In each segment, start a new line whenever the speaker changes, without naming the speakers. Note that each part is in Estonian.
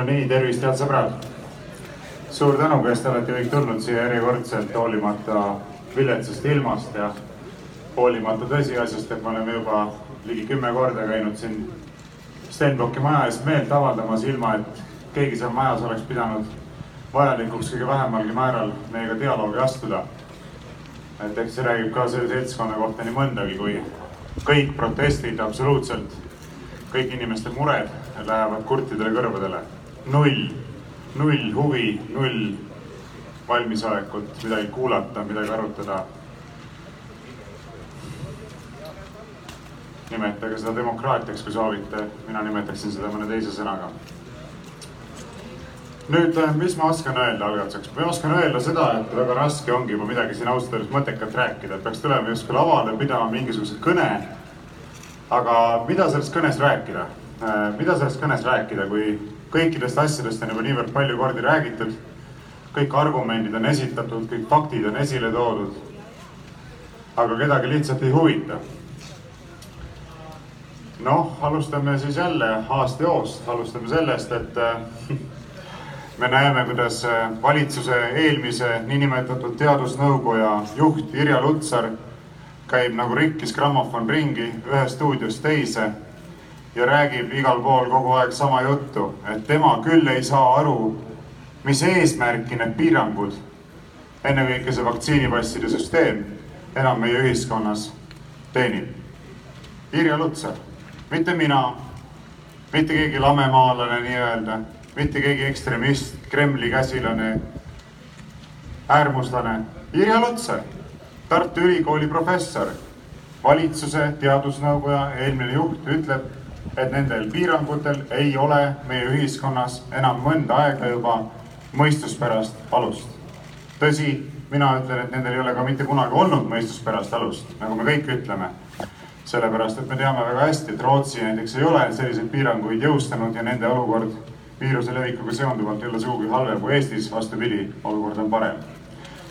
No nii, tervist, head sõbrad. suur tänu, kes te olete kõik tulnud siia järjekordselt hoolimata viletsast ilmast ja hoolimata tõsiasjast, et me oleme juba ligi kümme korda käinud siin Stenbocki maja ees meelt avaldamas, ilma et keegi seal majas oleks pidanud vajalikuks kõige vähemalgi määral meiega dialoogi astuda. et eks see räägib ka selle seltskonna kohta nii mõndagi, kui kõik protestid, absoluutselt kõik inimeste mured lähevad kurtidele kõrvadele. Null, null huvi, null valmisolekut midagi kuulata, midagi arutada. nimetage seda demokraatiaks, kui soovite, mina nimetaksin seda mõne teise sõnaga. Nüüd, mis ma oskan öelda algatuseks, ma oskan öelda seda, et väga raske ongi juba midagi siin ausalt öeldes mõttekat rääkida, et peaks tulema justkui lavale pidama mingisuguse kõne. aga mida sellest kõnes rääkida, mida sellest kõnes rääkida, kui kõikidest asjadest on juba niivõrd palju kordi räägitud. kõik argumendid on esitatud, kõik faktid on esile toodud. aga kedagi lihtsalt ei huvita. noh, alustame siis jälle aasta joost, alustame sellest, et me näeme, kuidas valitsuse eelmise niinimetatud teadusnõukoja juht Irja Lutsar käib nagu rikkis grammofon ringi ühest stuudiost teise ja räägib igal pool kogu aeg sama juttu, et tema küll ei saa aru, mis eesmärki need piirangud, ennekõike see vaktsiinipasside süsteem enam meie ühiskonnas teenib. Irja Lutsar, mitte mina, mitte keegi lamemaalane nii-öelda mitte keegi ekstremist, Kremli käsilane, äärmuslane. Irja Lutsar, Tartu Ülikooli professor, valitsuse teadusnõukoja eelmine juht ütleb, et nendel piirangutel ei ole meie ühiskonnas enam mõnda aega juba mõistuspärast alust. tõsi, mina ütlen, et nendel ei ole ka mitte kunagi olnud mõistuspärast alust, nagu me kõik ütleme sellepärast, et me teame väga hästi, et Rootsi näiteks ei ole selliseid piiranguid jõustanud ja nende olukord viiruse levikuga seonduvalt ei ole sugugi halvem kui Eestis, vastupidi, olukord on parem.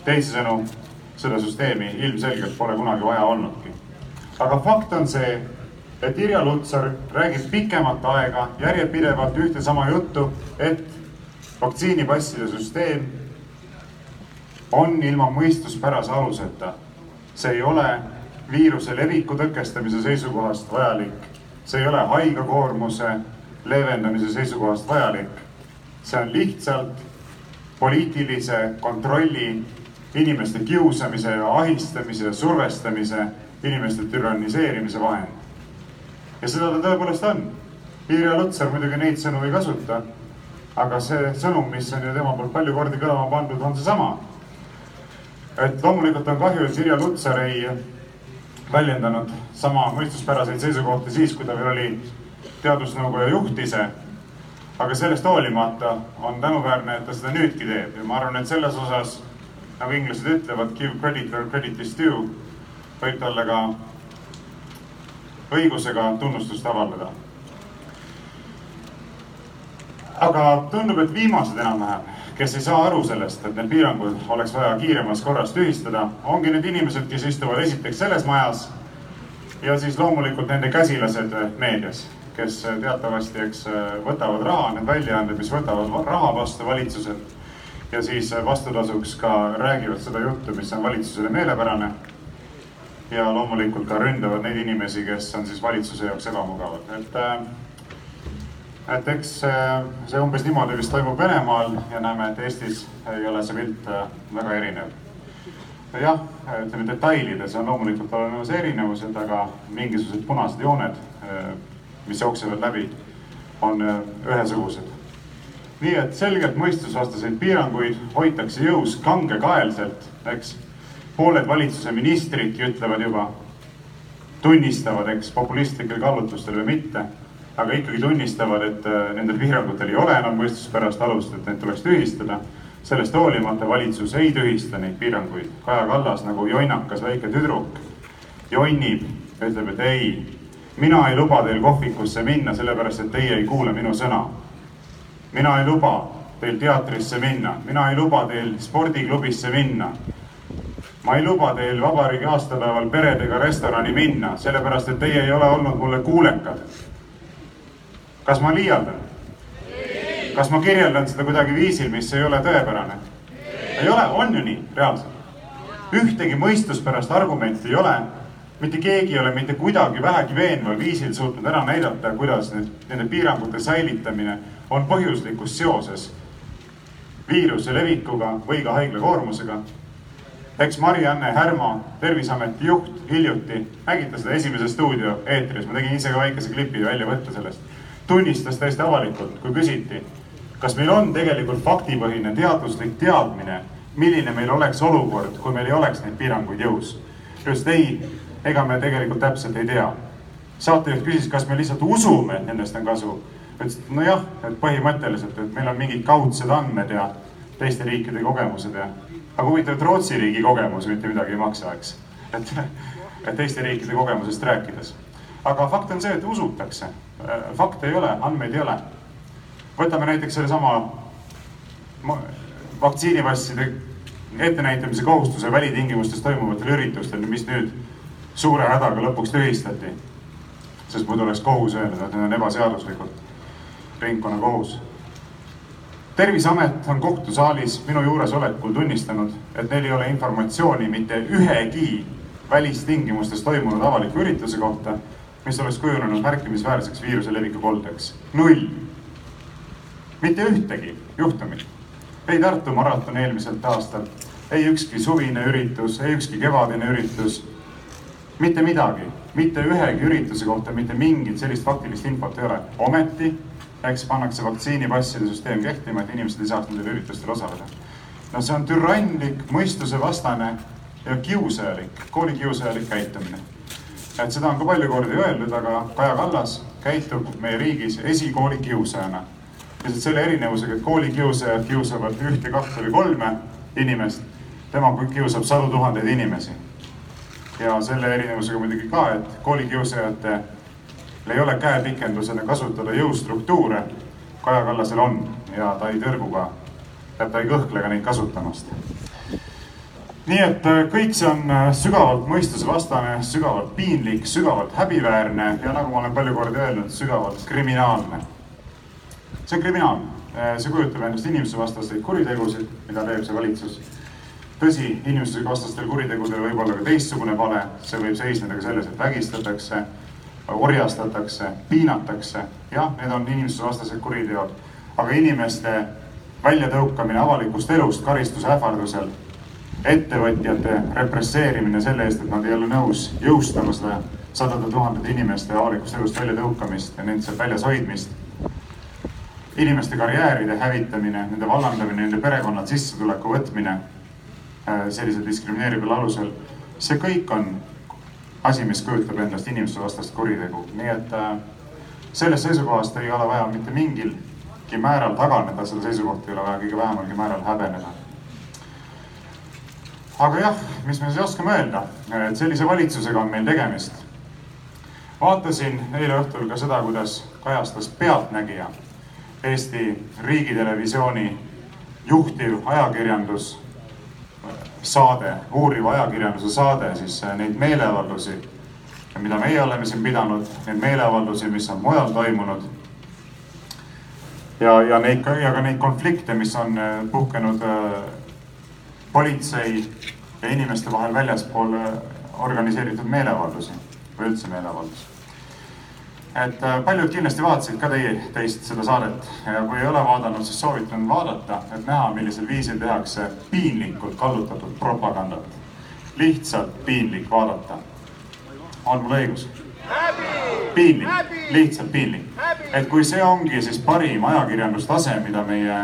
teisisõnu, seda süsteemi ilmselgelt pole kunagi vaja olnudki. aga fakt on see, et Irja Lutsar räägib pikemat aega järjepidevalt ühte sama juttu, et vaktsiinipasside süsteem on ilma mõistuspärase aluseta. see ei ole viiruse leviku tõkestamise seisukohast vajalik, see ei ole haiglakoormuse leevendamise seisukohast vajalik. see on lihtsalt poliitilise kontrolli, inimeste kiusamise ja ahistamise ja survestamise, inimeste türanniseerimise vahend. Ja seda ta tõepoolest on. Irja Lutsar muidugi neid sõnu ei kasuta. aga see sõnum, mis on ju tema poolt palju kordi kõlama pandud, on seesama. et loomulikult on kahju, et Irja Lutsar ei väljendanud sama mõistuspäraseid seisukohti siis, kui ta veel oli teadusnõukoja juht ise. aga sellest hoolimata on tänuväärne, et ta seda nüüdki teeb ja ma arvan, et selles osas nagu inglased ütlevad, give credit where credit is due, võib talle ka õigusega tunnustust avaldada. aga tundub, et viimased enam-vähem, kes ei saa aru sellest, et need piirangud oleks vaja kiiremas korras tühistada, ongi need inimesed, kes istuvad esiteks selles majas ja siis loomulikult nende käsilased meedias kes teatavasti, eks võtavad raha, need väljaanded, mis võtavad raha vastu valitsuselt. ja siis vastutasuks ka räägivad seda juttu, mis on valitsusele meelepärane. Ja loomulikult ka ründavad neid inimesi, kes on siis valitsuse jaoks ebamugavad, et. et eks see umbes niimoodi vist toimub Venemaal ja näeme, et Eestis ei ole see pilt väga erinev jah, ütleme detailides on loomulikult olemas erinevused, aga mingisugused punased jooned mis jooksevad läbi, on äh, ühesugused. nii et selgelt mõistusvastaseid piiranguid hoitakse jõus kangekaelselt, eks. Pooled valitsuse ministridki ütlevad juba, tunnistavad, eks, populistlikel kaalutlustel või mitte, aga ikkagi tunnistavad, et äh, nendel piirangutel ei ole enam mõistuspärast alust, et need tuleks tühistada sellest hoolimata valitsus ei tühista neid piiranguid. Kaja Kallas nagu jonnakas väike tüdruk jonnib, ütleb, et ei, mina ei luba teil kohvikusse minna, sellepärast et teie ei kuule minu sõna. mina ei luba teil teatrisse minna, mina ei luba teil spordiklubisse minna. Ma ei luba teil vabariigi aastapäeval peredega restorani minna, sellepärast et teie ei ole olnud mulle kuulekad. kas ma liialdan? kas ma kirjeldan seda kuidagi viisil, mis ei ole tõepärane? ei ole, on ju nii, reaalselt. ühtegi mõistuspärast argumenti ei ole. mitte keegi ei ole mitte kuidagi vähegi veenval viisil suutnud ära näidata, kuidas need, nende piirangute säilitamine on põhjuslikus seoses viiruse levikuga või ka haigla koormusega. Eks Mari-Anne Härma, Terviseameti juht, hiljuti, nägite seda Esimeses stuudio eetris, ma tegin ise ka väikese klipi väljavõtte sellest, tunnistas täiesti avalikult, kui küsiti, kas meil on tegelikult faktipõhine teaduslik teadmine, milline meil oleks olukord, kui meil ei oleks neid piiranguid jõus. just ei, ega me tegelikult täpselt ei tea. saatejuht küsis, kas me lihtsalt usume, et nendest on kasu ütles, et nojah, et põhimõtteliselt, et meil on mingid kaudsed andmed ja teiste riikide kogemused ja. Aga huvitav, et Rootsi riigi kogemus mitte midagi ei maksa, eks. et, et teiste riikide kogemusest rääkides. aga fakt on see, et usutakse. fakte ei ole, andmeid ei ole. võtame näiteks sellesama vaktsiinipasside ettenäitamise kohustuse välitingimustes toimuvatel üritustel, mis nüüd suure hädaga lõpuks tühistati. sest muidu oleks kohus öelnud, et need on ebaseaduslikud ringkonnakohus. Terviseamet on kohtusaalis minu juuresolekul tunnistanud, et neil ei ole informatsiooni mitte ühegi välistingimustes toimunud avaliku ürituse kohta, mis oleks kujunenud märkimisväärseks viiruse leviku koldeks. null. mitte ühtegi juhtumit. ei Tartu maraton eelmiselt aastalt, ei ükski suvine üritus, ei ükski kevadine üritus. mitte midagi, mitte ühegi ürituse kohta mitte mingit sellist faktilist infot ei ole. ometi eks pannakse vaktsiinipasside süsteem kehtima, et inimesed ei saaks nendel üritustel osaleda. no see on türannlik, mõistusevastane ja kiusajalik, koolikiusajalik käitumine. et seda on ka palju kordi öeldud, aga Kaja Kallas käitub meie riigis esikooli kiusajana. lihtsalt selle erinevusega, et koolikiusajad kiusavad ühte, kahte või kolme inimest, tema kiusab sadu tuhandeid inimesi. ja selle erinevusega muidugi ka, et koolikiusajate ei ole käepikendusena kasutada jõustruktuure. Kaja Kallasel on ja ta ei tõrgu ka, ta ei kõhkle ka neid kasutamast. nii et äh, kõik see on äh, sügavalt mõistusevastane, sügavalt piinlik, sügavalt häbiväärne ja nagu ma olen palju kordi öelnud, sügavalt kriminaalne. see on kriminaalne, äh, see kujutab endast inimsusevastaseid kuritegusid, mida teeb see valitsus tõsi, inimsusevastastel kuritegudel võib olla ka teistsugune vale, see võib seisneda ka selles, et vägistatakse orjastatakse, piinatakse, jah, need on inimsusevastased kuriteod, aga inimeste väljatõukamine avalikust elust karistuse ähvardusel, ettevõtjate represseerimine selle eest, et nad ei ole nõus jõustama seda sadade tuhandete inimeste avalikust elust väljatõukamist ja nende sealt väljas hoidmist. inimeste karjääride hävitamine, nende vallandamine, nende perekonnad sissetuleku võtmine äh, sellisel diskrimineerival alusel, see kõik on asi, mis kujutab endast inimsusevastast kuritegu, nii et äh, sellest seisukohast ei ole vaja mitte mingilgi määral taganeda, seda seisukohta ei ole vaja kõige vähemalgi määral häbeneda. aga jah, mis me siis oskame öelda, et sellise valitsusega on meil tegemist. vaatasin eile õhtul ka seda, kuidas kajastas Pealtnägija Eesti Riigitelevisiooni juhtiv ajakirjandus saade, uuriva ajakirjanduse saade siis äh, neid meeleavaldusi, mida meie oleme siin pidanud, neid meeleavaldusi, mis on mujal toimunud. ja, ja neid ja ka neid konflikte, mis on äh, puhkenud äh, politsei ja inimeste vahel väljaspool organiseeritud meeleavaldusi või üldse meeleavaldusi et äh, paljud kindlasti vaatasid ka teie, teist seda saadet ja kui ei ole vaadanud, siis soovitan vaadata, et näha, millisel viisil tehakse piinlikult kallutatud propagandat. lihtsalt piinlik vaadata. on mul õigus? piinlik, lihtsalt piinlik. et kui see ongi siis parim ajakirjandustase, mida meie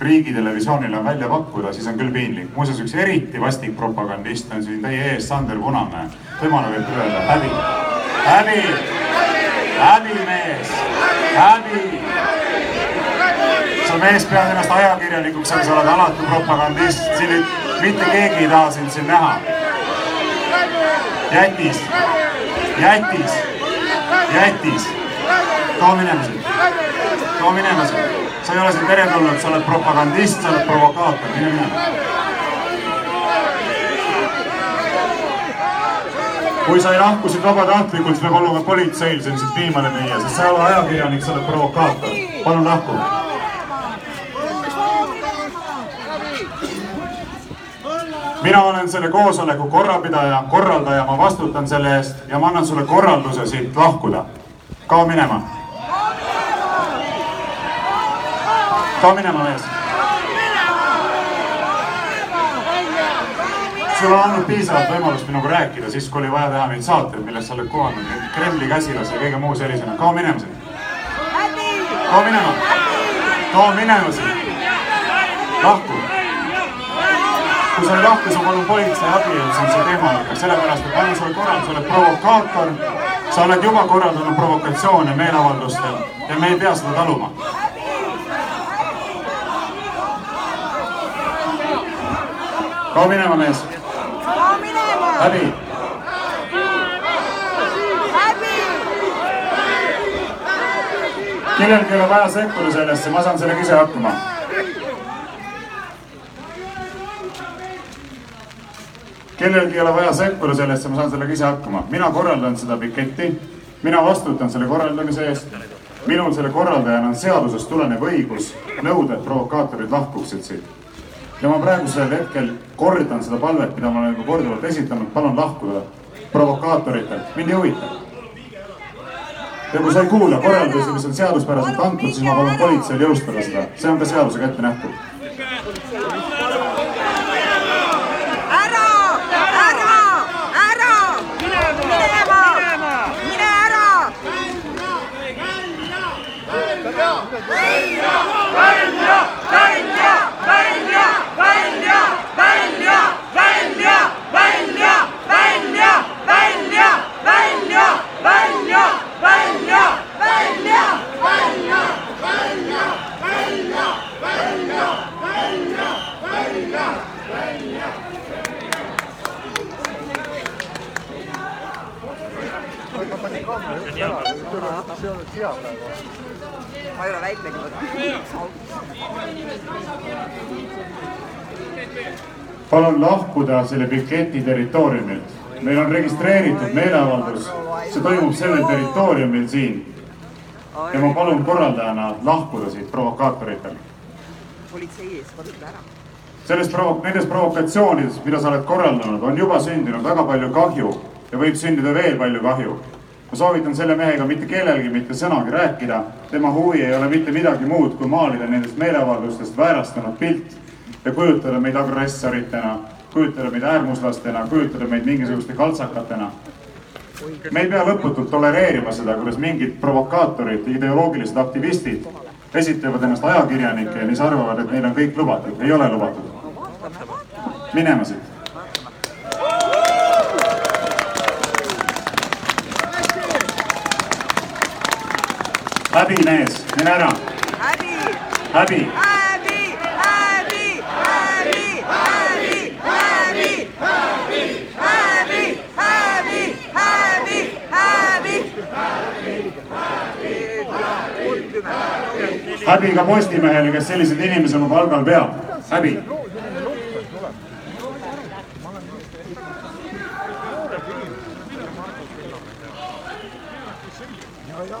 riigitelevisioonile on välja pakkuda, siis on küll piinlik. muuseas, üks eriti vastik propagandist on siin teie ees, Sander Punamäe. temale võib öelda häbi, häbi häbi, mees, häbi. sa mees pead ennast ajakirjanikuks, aga sa oled alati propagandist, siin mitte keegi ei taha sind siin näha. jätis, jätis, jätis. too minema siit, too minema siit. sa ei ole siin teretulnud, sa oled propagandist, sa oled provokaator, mine minema kui sa ei lahku siit vabatahtlikult, siis peab olema politseil sind siit viimane viia, sest sa ei ole ajakirjanik, sa oled provokaator. palun lahku. mina olen selle koosoleku korrapidaja, korraldaja, ma vastutan selle eest ja ma annan sulle korralduse siit lahkuda. kao minema. kao minema, mees sul on olnud piisavalt võimalust minuga rääkida siis, kui oli vaja teha neid saateid, milles sa oled kuvanud Kremli käsilas ja kõige muu sellisena. kao minema siit. kao minema. kao minema siit. lahku kui sa ei lahku, siis ma palun politsei abi, et sind siit eemaldada, sellepärast et annan sulle korralduse, oled provokaator, sa oled juba korraldanud provokatsioone meeleavaldustel ja me ei pea seda taluma. kao minema, mees. Läbi. kellelgi ei ole vaja sekkuda sellesse, ma saan sellega ise hakkama kellelgi ei ole vaja sekkuda sellesse, ma saan sellega ise hakkama. mina korraldan seda piketti, mina vastutan selle korraldamise eest. minul selle korraldajana on seadusest tulenev õigus nõuda, et provokaatorid lahkuksid siit. Ja ma praegusel hetkel kordan seda palvet, mida ma olen juba korduvalt esitanud, palun lahkuda provokaatoritel, mind ei huvita. ja kui sa ei kuula korraldusi, mis on seaduspäraselt antud, siis ma palun politseil jõustada seda, see on ka seadusega ette nähtud.
See on nüüd hea praegu. ma ei ole väikegi võtnud.
palun lahkuda selle piketi territooriumilt. meil on registreeritud meeleavaldus, see toimub sellel territooriumil siin. ja ma palun korraldajana lahkuda siit provokaatoritel.
politsei ees, võta ära
selles provo-, nendes provokatsioonides, mida sa oled korraldanud, on juba sündinud väga palju kahju ja võib sündida veel palju kahju ma soovitan selle mehega mitte kellelgi mitte sõnagi rääkida. tema huvi ei ole mitte midagi muud, kui maalida nendest meeleavaldustest väärastunud pilt ja kujutada meid agressoritena, kujutada meid äärmuslastena, kujutada meid mingisuguste kaltsakatena. me ei pea lõputult tolereerima seda, kuidas mingid provokaatorid, ideoloogilised aktivistid esitlevad ennast ajakirjanikena ja siis arvavad, et neil on kõik lubatud. ei ole lubatud. minema siit häbi, mees, mine ära.
häbi.
häbi.
häbi, häbi, häbi, häbi, häbi, häbi, häbi, häbi, häbi, häbi.
häbi ka Postimehele, kes selliseid inimesi oma palgal peab. häbi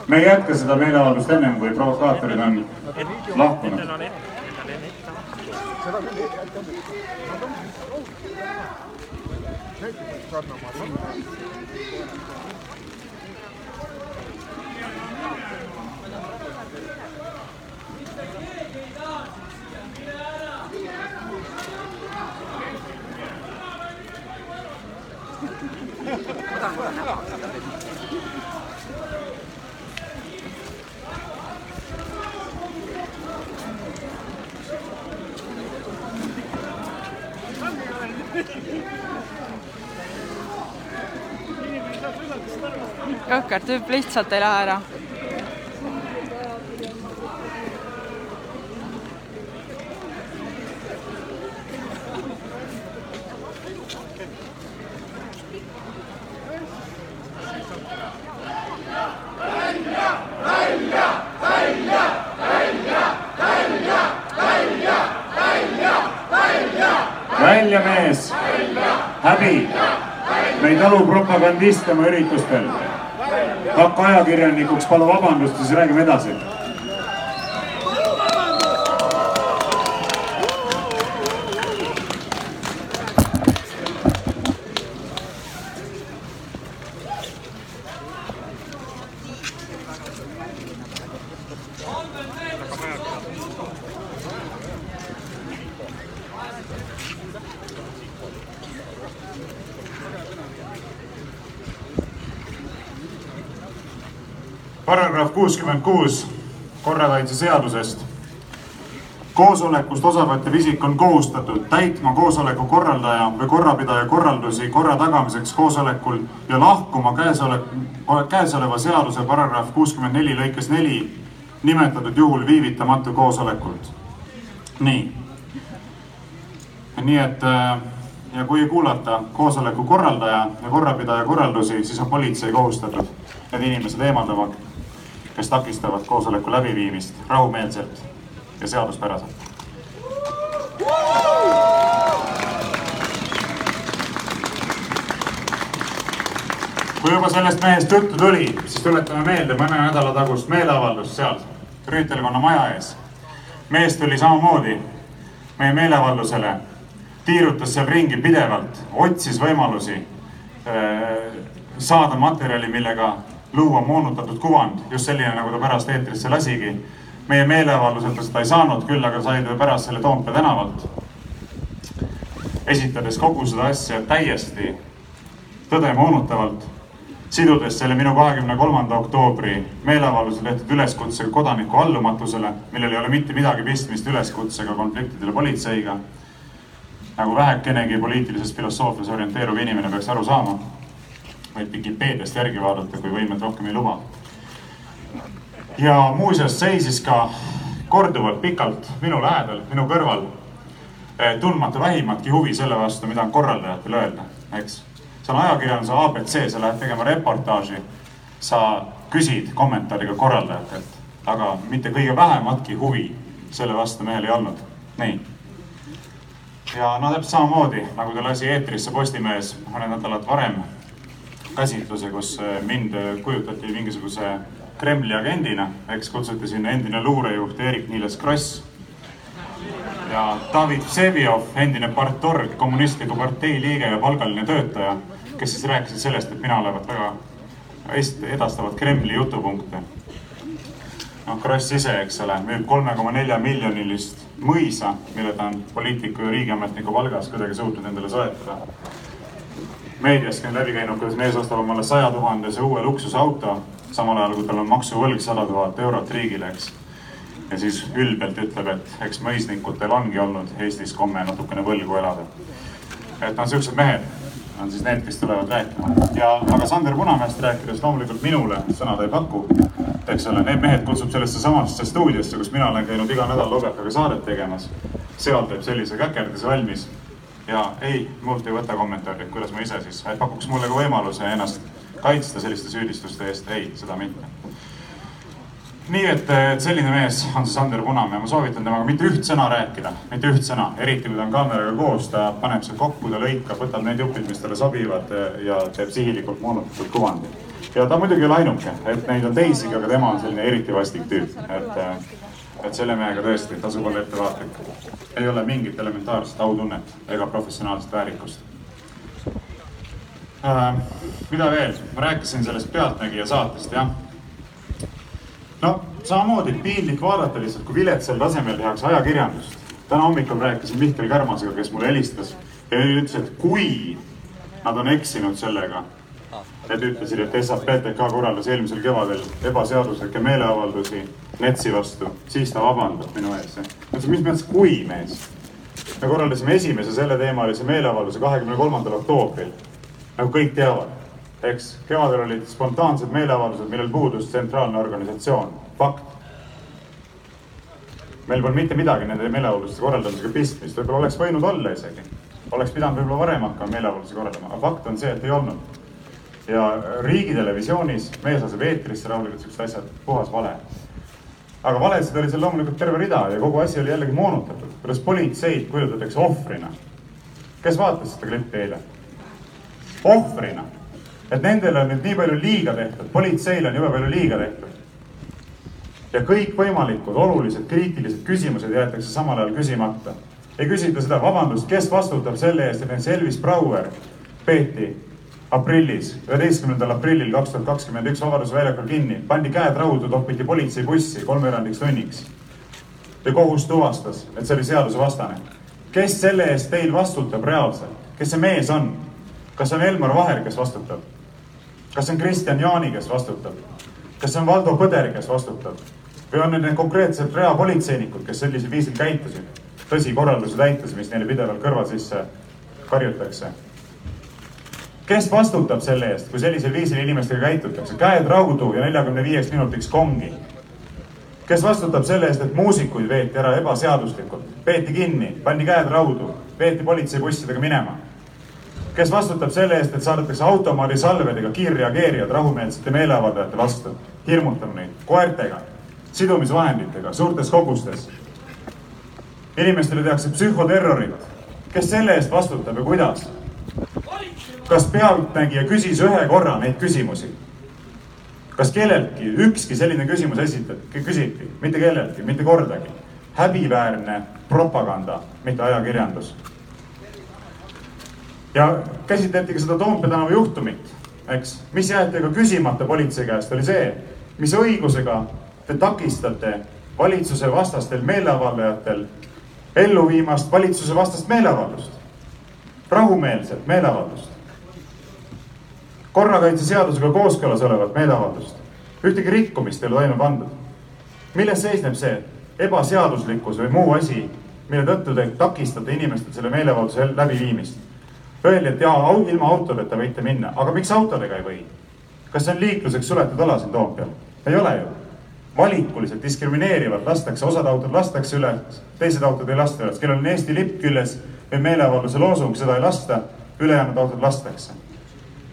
me ei jätka seda meeleavaldust ennem, kui provokaatorid on lahkunud. seda küll ei jätka. Nad on, need peavad kannama.
ma tahan kohe näha hakata.
Jõhker tüüp lihtsalt ei lähe ära.
välja, mees! häbi! me ei talu propagandiste oma üritustel. Hakka ajakirjanikuks, palu vabandust ja siis räägime edasi paragrahv kuuskümmend kuus korrakaitseseadusest. koosolekust osavõttev isik on kohustatud täitma koosoleku korraldaja või korrapidaja korraldusi korra tagamiseks koosolekul ja lahkuma käesolev, käesoleva seaduse paragrahv kuuskümmend neli lõikes neli nimetatud juhul viivitamatu koosolekult. nii. nii et äh, ja kui ei kuulata koosoleku korraldaja ja korrapidaja korraldusi, siis on politsei kohustatud need inimesed eemaldama, kes takistavad koosoleku läbiviimist rahumeelselt ja seaduspäraselt. kui juba sellest mehest juttu tuli, siis tuletame meelde mõne nädala tagust meeleavaldust seal Rüütelkonna maja ees. mees tuli samamoodi meie meeleavaldusele tiirutas seal ringi pidevalt, otsis võimalusi äh, saada materjali, millega luua moonutatud kuvand, just selline, nagu ta pärast eetrisse lasigi. meie meeleavaldusel ta seda ei saanud, küll aga sai ta pärast selle Toompea tänavalt. esitades kogu seda asja täiesti tõde moonutavalt, sidudes selle minu kahekümne kolmanda oktoobri meeleavaldusel tehtud üleskutsega kodaniku allumatusele, millel ei ole mitte midagi pistmist üleskutsega konfliktidele politseiga nagu vähekenegi poliitilises filosoofias orienteeruv inimene peaks aru saama. Võib Vikipeediast järgi vaadata, kui võimed rohkem ei luba. ja muuseas seisis ka korduvalt pikalt minu lähedal, minu kõrval, eh, tundmata vähimatki huvi selle vastu, mida on korraldajatel öelda, eks. see on ajakirjanduse abc, sa lähed tegema reportaaži, sa küsid kommentaari ka korraldajatelt, aga mitte kõige vähematki huvi selle vastu mehel ei olnud. nii ja no täpselt samamoodi nagu ta lasi eetrisse Postimehes mõned nädalad varem käsitluse, kus eh, mind kujutati mingisuguse Kremli agendina, eks kutsuti sinna endine luurejuht Eerik-Niiles Kross ja David Vseviov, endine partorg, kommunistliku partei liige ja palgaline töötaja, kes siis rääkisid sellest, et mina olevat väga edastavad Kremli jutupunkte. noh, Kross ise, eks ole, müüb kolme koma nelja miljonilist mõisa, mille ta on poliitiku ja riigiametniku palgas kuidagi suutnud endale soetada. Meediast on läbi käinud, kuidas mees ostab omale saja tuhandese uue luksusauto, samal ajal kui tal on maksuvõlg sada tuhat eurot riigile, eks. ja siis ülbelt ütleb, et eks mõisnikutel ongi olnud Eestis komme natukene võlgu elada. et noh, siuksed mehed on siis need, kes tulevad rääkima ja, aga Sander Punamäest rääkides loomulikult minule sõna ta ei paku eks ole, need mehed kutsub sellesse samasse stuudiosse, kus mina olen käinud iga nädal Lobjakaga saadet tegemas. seal teeb sellise käkerdise valmis. Ja ei, mult ei võta kommentaari, kuidas ma ise siis, pakuks mulle ka võimaluse ennast kaitsta selliste süüdistuste eest, ei, seda mitte. nii et, et selline mees on see Sander Punamäe, ma soovitan temaga mitte üht sõna rääkida, mitte üht sõna, eriti kui ta on kaameraga koos, ta paneb seal kokku, ta lõikab, võtab need jupid, mis talle sobivad ja teeb sihilikult moonutatud kuvandi. Ja ta muidugi ei ole ainuke, et neid on teisigi, aga tema on selline eriti vastik tüüp, et, et selle mehega tõesti tasub olla ettevaatlik. ei ole mingit elementaarset autunnet ega professionaalset väärikust äh,. mida veel, ma rääkisin sellest Pealtnägija saatest, jah. no samamoodi piinlik vaadata lihtsalt, kui viletsal tasemel tehakse ajakirjandust. täna hommikul rääkisin Mihkel Kärmasega, kes mulle helistas ja ütles, et kui nad on eksinud sellega Need ütlesid, et SAPTK korraldas eelmisel kevadel ebaseaduslikke meeleavaldusi NETS-i vastu, siis ta vabandab minu ees. ma ütlesin, mis mõttes kui mees? me korraldasime esimese selleteemalise meeleavalduse kahekümne kolmandal oktoobril. nagu kõik teavad, eks, kevadel olid spontaansed meeleavaldused, millel puudus tsentraalne organisatsioon, fakt. meil polnud mitte midagi nende meeleavalduste korraldamisega pistmist, võib-olla oleks võinud olla isegi. oleks pidanud võib-olla varem hakkama meeleavaldusi korraldama, aga fakt on see, et ei olnud ja riigitelevisioonis mees laseb eetrisse rahulikult siuksed asjad, puhas vale. Aga valesid oli seal loomulikult terve rida ja kogu asi oli jällegi moonutatud, kuidas politseid kujutatakse ohvrina. kes vaatas seda klippi eile? ohvrina, et nendele on nüüd nii palju liiga tehtud, politseile on jube palju liiga tehtud. ja kõikvõimalikud olulised kriitilised küsimused jäetakse samal ajal küsimata. ei küsita seda, vabandust, kes vastutab selle eest, et näiteks Elvis Brouer peeti aprillis, üheteistkümnendal aprillil kaks tuhat kakskümmend üks Vabaduse väljakul kinni, pandi käed raudu, topiti politseibussi kolmveerandiks tunniks. ja kohus tuvastas, et see oli seadusevastane. kes selle eest teil vastutab reaalselt, kes see mees on? kas see on Elmar Vaher, kes vastutab? kas see on Kristjan Jaani, kes vastutab? kas see on Valdo Põder, kes vastutab või on need konkreetsed reapolitseinikud, kes sellisel viisil käitusid? tõsi, korralduse täites, mis neile pidevalt kõrva sisse karjutakse. Kes vastutab selle eest, kui sellisel viisil inimestega käitutakse, käed raudu ja neljakümne viieks minutiks kongi? kes vastutab selle eest, et muusikuid veeti ära ebaseaduslikult, peeti kinni, pandi käed raudu, veeti politseibussidega minema? kes vastutab selle eest, et saadetakse automaadisalvedega kiirreageerijad rahumeelsete meeleavaldajate vastu, hirmutama neid koertega, sidumisvahenditega suurtes kogustes? inimestele tehakse psühhoterrorit. kes selle eest vastutab ja kuidas? Kas Pealtnägija küsis ühe korra neid küsimusi? kas kelleltki ükski selline küsimus esitati, küsiti, mitte kelleltki, mitte kordagi. häbiväärne propaganda, mitte ajakirjandus. ja käsitleti ka seda Toompea tänava juhtumit, eks, mis jäeti aga küsimata politsei käest, oli see, mis õigusega te takistate valitsuse vastastel meeleavaldajatel ellu viimast valitsuse vastast meeleavaldust, rahumeelset meeleavaldust korrakaitseseadusega kooskõlas olevat meeleavaldust. ühtegi rikkumist ei ole toime pandud. milles seisneb see ebaseaduslikkus või muu asi, mille tõttu te takistate inimestel selle meeleavalduse läbiviimist? Öeldi, et jaa, ilma autodeta võite minna, aga miks autodega ei või? kas see on liikluseks suletud ala siin Toompeal? ei ole ju. valikuliselt diskrimineerivalt lastakse, osad autod lastakse üles, teised autod ei lasta üles, kellel on Eesti lipp küljes või meeleavalduse loosung, seda ei lasta, ülejäänud autod lastakse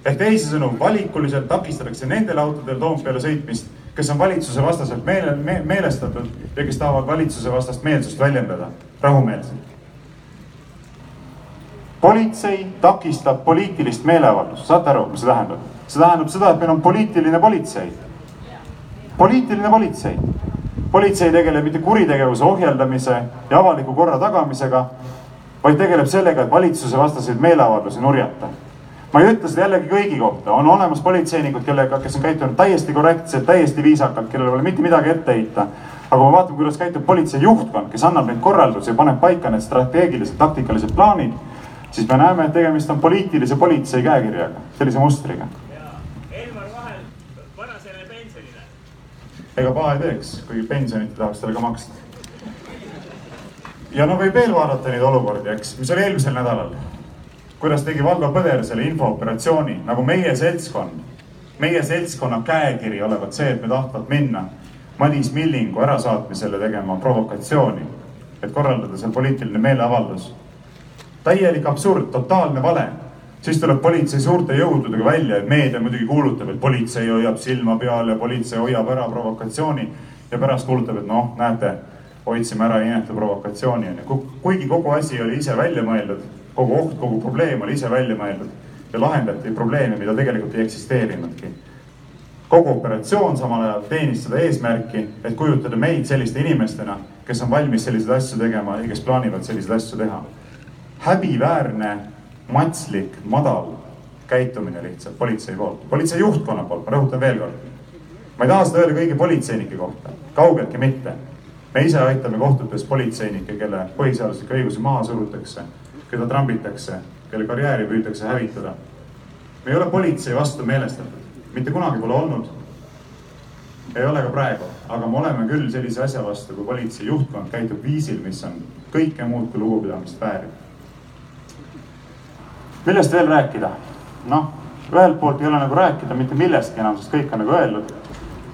ehk teisisõnu, valikuliselt takistatakse nendel autodel Toompeale sõitmist, kes on valitsuse vastaselt meele me,, meelestatud ja kes tahavad valitsuse vastast meelsust väljendada rahumeelselt. politsei takistab poliitilist meeleavaldust, saate aru, mis see tähendab? see tähendab seda, et meil on poliitiline politsei. poliitiline politsei. politsei ei tegele mitte kuritegevuse ohjeldamise ja avaliku korra tagamisega, vaid tegeleb sellega, et valitsuse vastaseid meeleavaldusi nurjata ma ei ütle seda jällegi kõigi kohta, on olemas politseinikud, kellega, kes on käitunud täiesti korrektselt, täiesti viisakalt, kellel pole mitte midagi ette heita. aga kui me vaatame, kuidas käitub politsei juhtkond, kes annab neid korraldusi ja paneb paika need strateegilised, taktikalised plaanid, siis me näeme, et tegemist on poliitilise politsei käekirjaga, sellise mustriga. Ega paha ei teeks, kuigi pensionit tahaks talle ka maksta. ja no võib veel vaadata neid olukordi, eks, mis oli eelmisel nädalal kuidas tegi Valdo Põder selle infooperatsiooni, nagu meie seltskond, meie seltskonna käekiri olevat see, et me tahtvat minna Madis Millingu ärasaatmisele tegema provokatsiooni, et korraldada seal poliitiline meeleavaldus. täielik absurd, totaalne vale. siis tuleb politsei suurte jõududega välja, et meedia muidugi kuulutab, et politsei hoiab silma peal ja politsei hoiab ära provokatsiooni ja pärast kuulutab, et noh, näete, hoidsime ära inetu provokatsiooni onju, kuigi kogu asi oli ise välja mõeldud kogu oht, kogu probleem oli ise välja mõeldud ja lahendati probleeme, mida tegelikult ei eksisteerinudki. kogu operatsioon samal ajal teenis seda eesmärki, et kujutada meid selliste inimestena, kes on valmis selliseid asju tegema ja kes plaanivad selliseid asju teha. häbiväärne, matslik, madal käitumine lihtsalt politsei poolt, politsei juhtkonna poolt, ma rõhutan veel kord. ma ei taha seda öelda kõigi politseinike kohta, kaugeltki mitte. me ise aitame kohtutes politseinikke, kelle põhiseaduslikke õigusi maha surutakse keda trambitakse, kelle karjääri püütakse hävitada. me ei ole politsei vastu meelestatud, mitte kunagi pole olnud. ei ole ka praegu, aga me oleme küll sellise asja vastu, kui politsei juhtkond käitub viisil, mis on kõike muud kui lugupidamist vääriv. millest veel rääkida? noh, ühelt poolt ei ole nagu rääkida mitte millestki enam, sest kõik on nagu öeldud.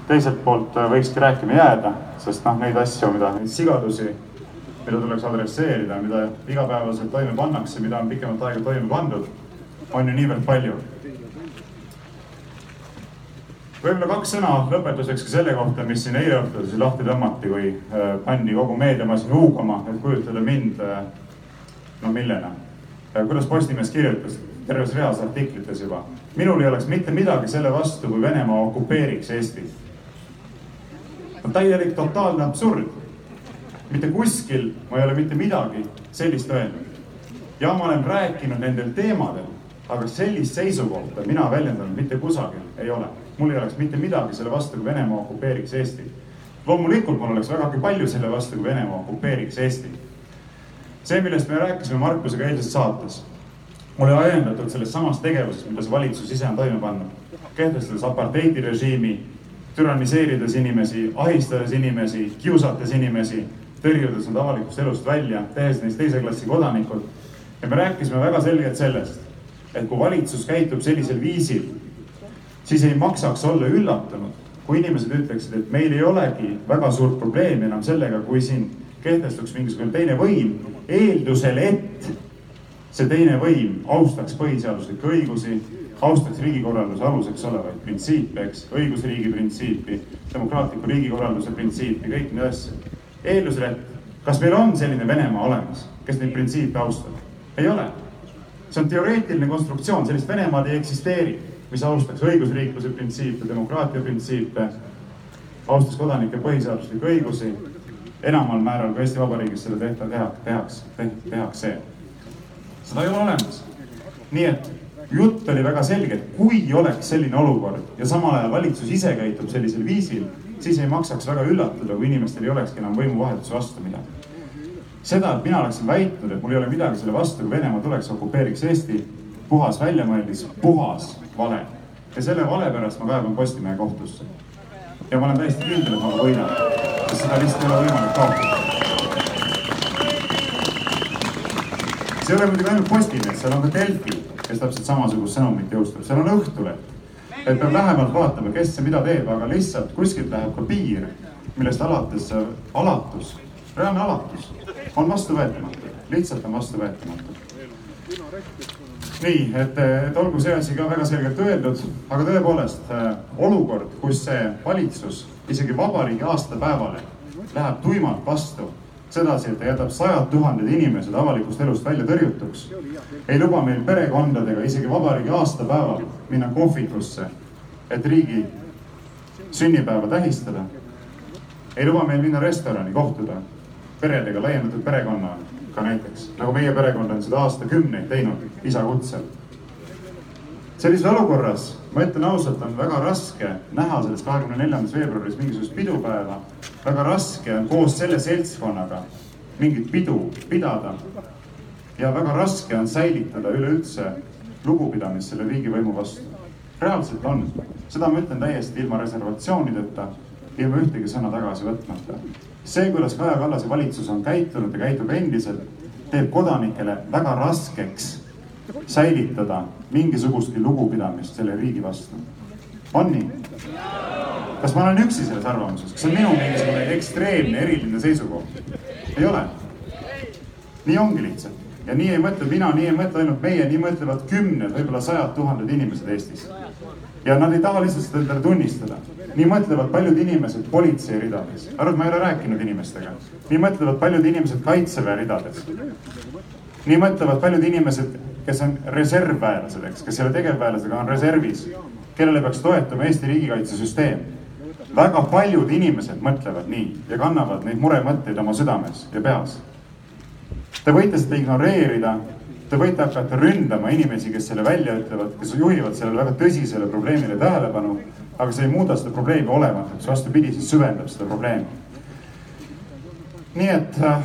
teiselt poolt võikski rääkima jääda, sest noh, neid asju, mida, neid sigadusi mida tuleks adresseerida, mida igapäevaselt toime pannakse, mida on pikemat aega toime pandud, on ju niivõrd palju. võib-olla kaks sõna lõpetuseks ka selle kohta, mis siin eile õhtul siis lahti tõmmati, kui äh, pandi kogu meediamasin huugama, et kujutada mind äh, no millena. kuidas Postimees kirjutas terves reas artiklites juba. minul ei oleks mitte midagi selle vastu, kui Venemaa okupeeriks Eestit. no täielik totaalne absurd mitte kuskil ma ei ole mitte midagi sellist öelnud. ja ma olen rääkinud nendel teemadel, aga sellist seisukohta mina väljendanud mitte kusagil ei ole. mul ei oleks mitte midagi selle vastu, kui Venemaa okupeeriks Eestit. loomulikult mul oleks vägagi palju selle vastu, kui Venemaa okupeeriks Eestit. see, millest me rääkisime Markusega eilses saates, oli ajendatud sellest samast tegevusest, mida see valitsus ise on toime pannud, kehtestades apartheidirežiimi türanniseerides inimesi, ahistades inimesi, kiusates inimesi, tõrjudes nad avalikust elust välja, tehes neist teise klassi kodanikud. ja me rääkisime väga selgelt sellest, et kui valitsus käitub sellisel viisil, siis ei maksaks olla üllatunud, kui inimesed ütleksid, et meil ei olegi väga suurt probleemi enam sellega, kui siin kehtestuks mingisugune teine võim, eeldusel, et see teine võim austaks põhiseaduslikke õigusi, austaks riigikorralduse aluseks olevaid printsiipe, eks, õigusriigi printsiipi, demokraatliku riigikorralduse printsiipi, kõiki neid asju. Eeldusel, et kas meil on selline Venemaa olemas, kes neid printsiipe austab? ei ole. see on teoreetiline konstruktsioon, sellist Venemaad ei eksisteeri, mis austaks õigusriikluse printsiipe, demokraatia printsiipe, austaks kodanike põhiseaduslikke õigusi enamal määral kui Eesti Vabariigis seda tehta, teha, tehakse, tehakse. seda ei ole olemas. nii et jutt oli väga selge, et kui oleks selline olukord ja samal ajal valitsus ise käitub sellisel viisil, siis ei maksaks väga üllatuda, kui inimestel ei olekski enam võimuvahetuse vastu midagi. seda, et mina oleksin väitnud, et mul ei ole midagi selle vastu, kui Venemaa tuleks, okupeeriks Eesti, puhas väljamõeldis, puhas vale. ja selle vale pärast ma kaeban Postimehe kohtusse. ja ma olen täiesti kindel, et ma ka võidan, sest seda lihtsalt ei ole võimalik kaotada. see ei ole muidugi ainult Postimees, seal on ka Delfi, kes täpselt samasugust sõnumit jõustab, seal on Õhtuleht. Et peab lähemalt vaatama, kes ja mida teeb, aga lihtsalt kuskilt läheb ka piir, millest alates alatus, reaalne alatus on vastuvõetamatu, lihtsalt on vastuvõetamatu. nii, et, et olgu see asi ka väga selgelt öeldud, aga tõepoolest olukord, kus see valitsus isegi vabariigi aastapäevale läheb tuimalt vastu sedasi, et ta jätab sajad tuhanded inimesed avalikust elust välja tõrjutuks. ei luba meil perekondadega isegi vabariigi aastapäeval minna kohvikusse, et riigi sünnipäeva tähistada. ei luba meil minna restorani kohtuda peredega, laiendatud perekonnaga näiteks, nagu meie perekond on seda aastakümneid teinud isa kutsel. sellises olukorras, ma ütlen ausalt, on väga raske näha selles kahekümne neljandas veebruaris mingisugust pidupäeva väga raske on koos selle seltskonnaga mingit pidu pidada. ja väga raske on säilitada üleüldse lugupidamist selle riigivõimu vastu. reaalselt on, seda ma ütlen täiesti ilma reservatsioonideta, ilma ühtegi sõna tagasi võtmata. see, kuidas Kaja Kallase valitsus on käitunud ja käitub endiselt, teeb kodanikele väga raskeks säilitada mingisugustki lugupidamist selle riigi vastu. on nii? kas ma olen üksi selles arvamuses, kas see on minu mingisugune ekstreemne eriline seisukoht? ei ole. nii ongi lihtsalt ja nii ei mõtle mina, nii ei mõtle ainult meie, nii mõtlevad kümned, võib-olla sajad tuhanded inimesed Eestis. ja nad ei taha lihtsalt seda endale tunnistada. nii mõtlevad paljud inimesed politsei ridades, arvad, ma ei ole rääkinud inimestega. nii mõtlevad paljud inimesed kaitseväe ridades. nii mõtlevad paljud inimesed, kes on reservväelased, eks, kes ei ole tegevväelased, aga on reservis, kellele peaks toetuma Eesti riigikaitsesüsteem väga paljud inimesed mõtlevad nii ja kannavad neid muremõtteid oma südames ja peas. Te võite seda ignoreerida, te võite hakata ründama inimesi, kes selle välja ütlevad, kes juhivad sellele väga tõsisele probleemile tähelepanu, aga see ei muuda seda probleemi olematuks, vastupidi, see süvendab seda probleemi. nii et äh,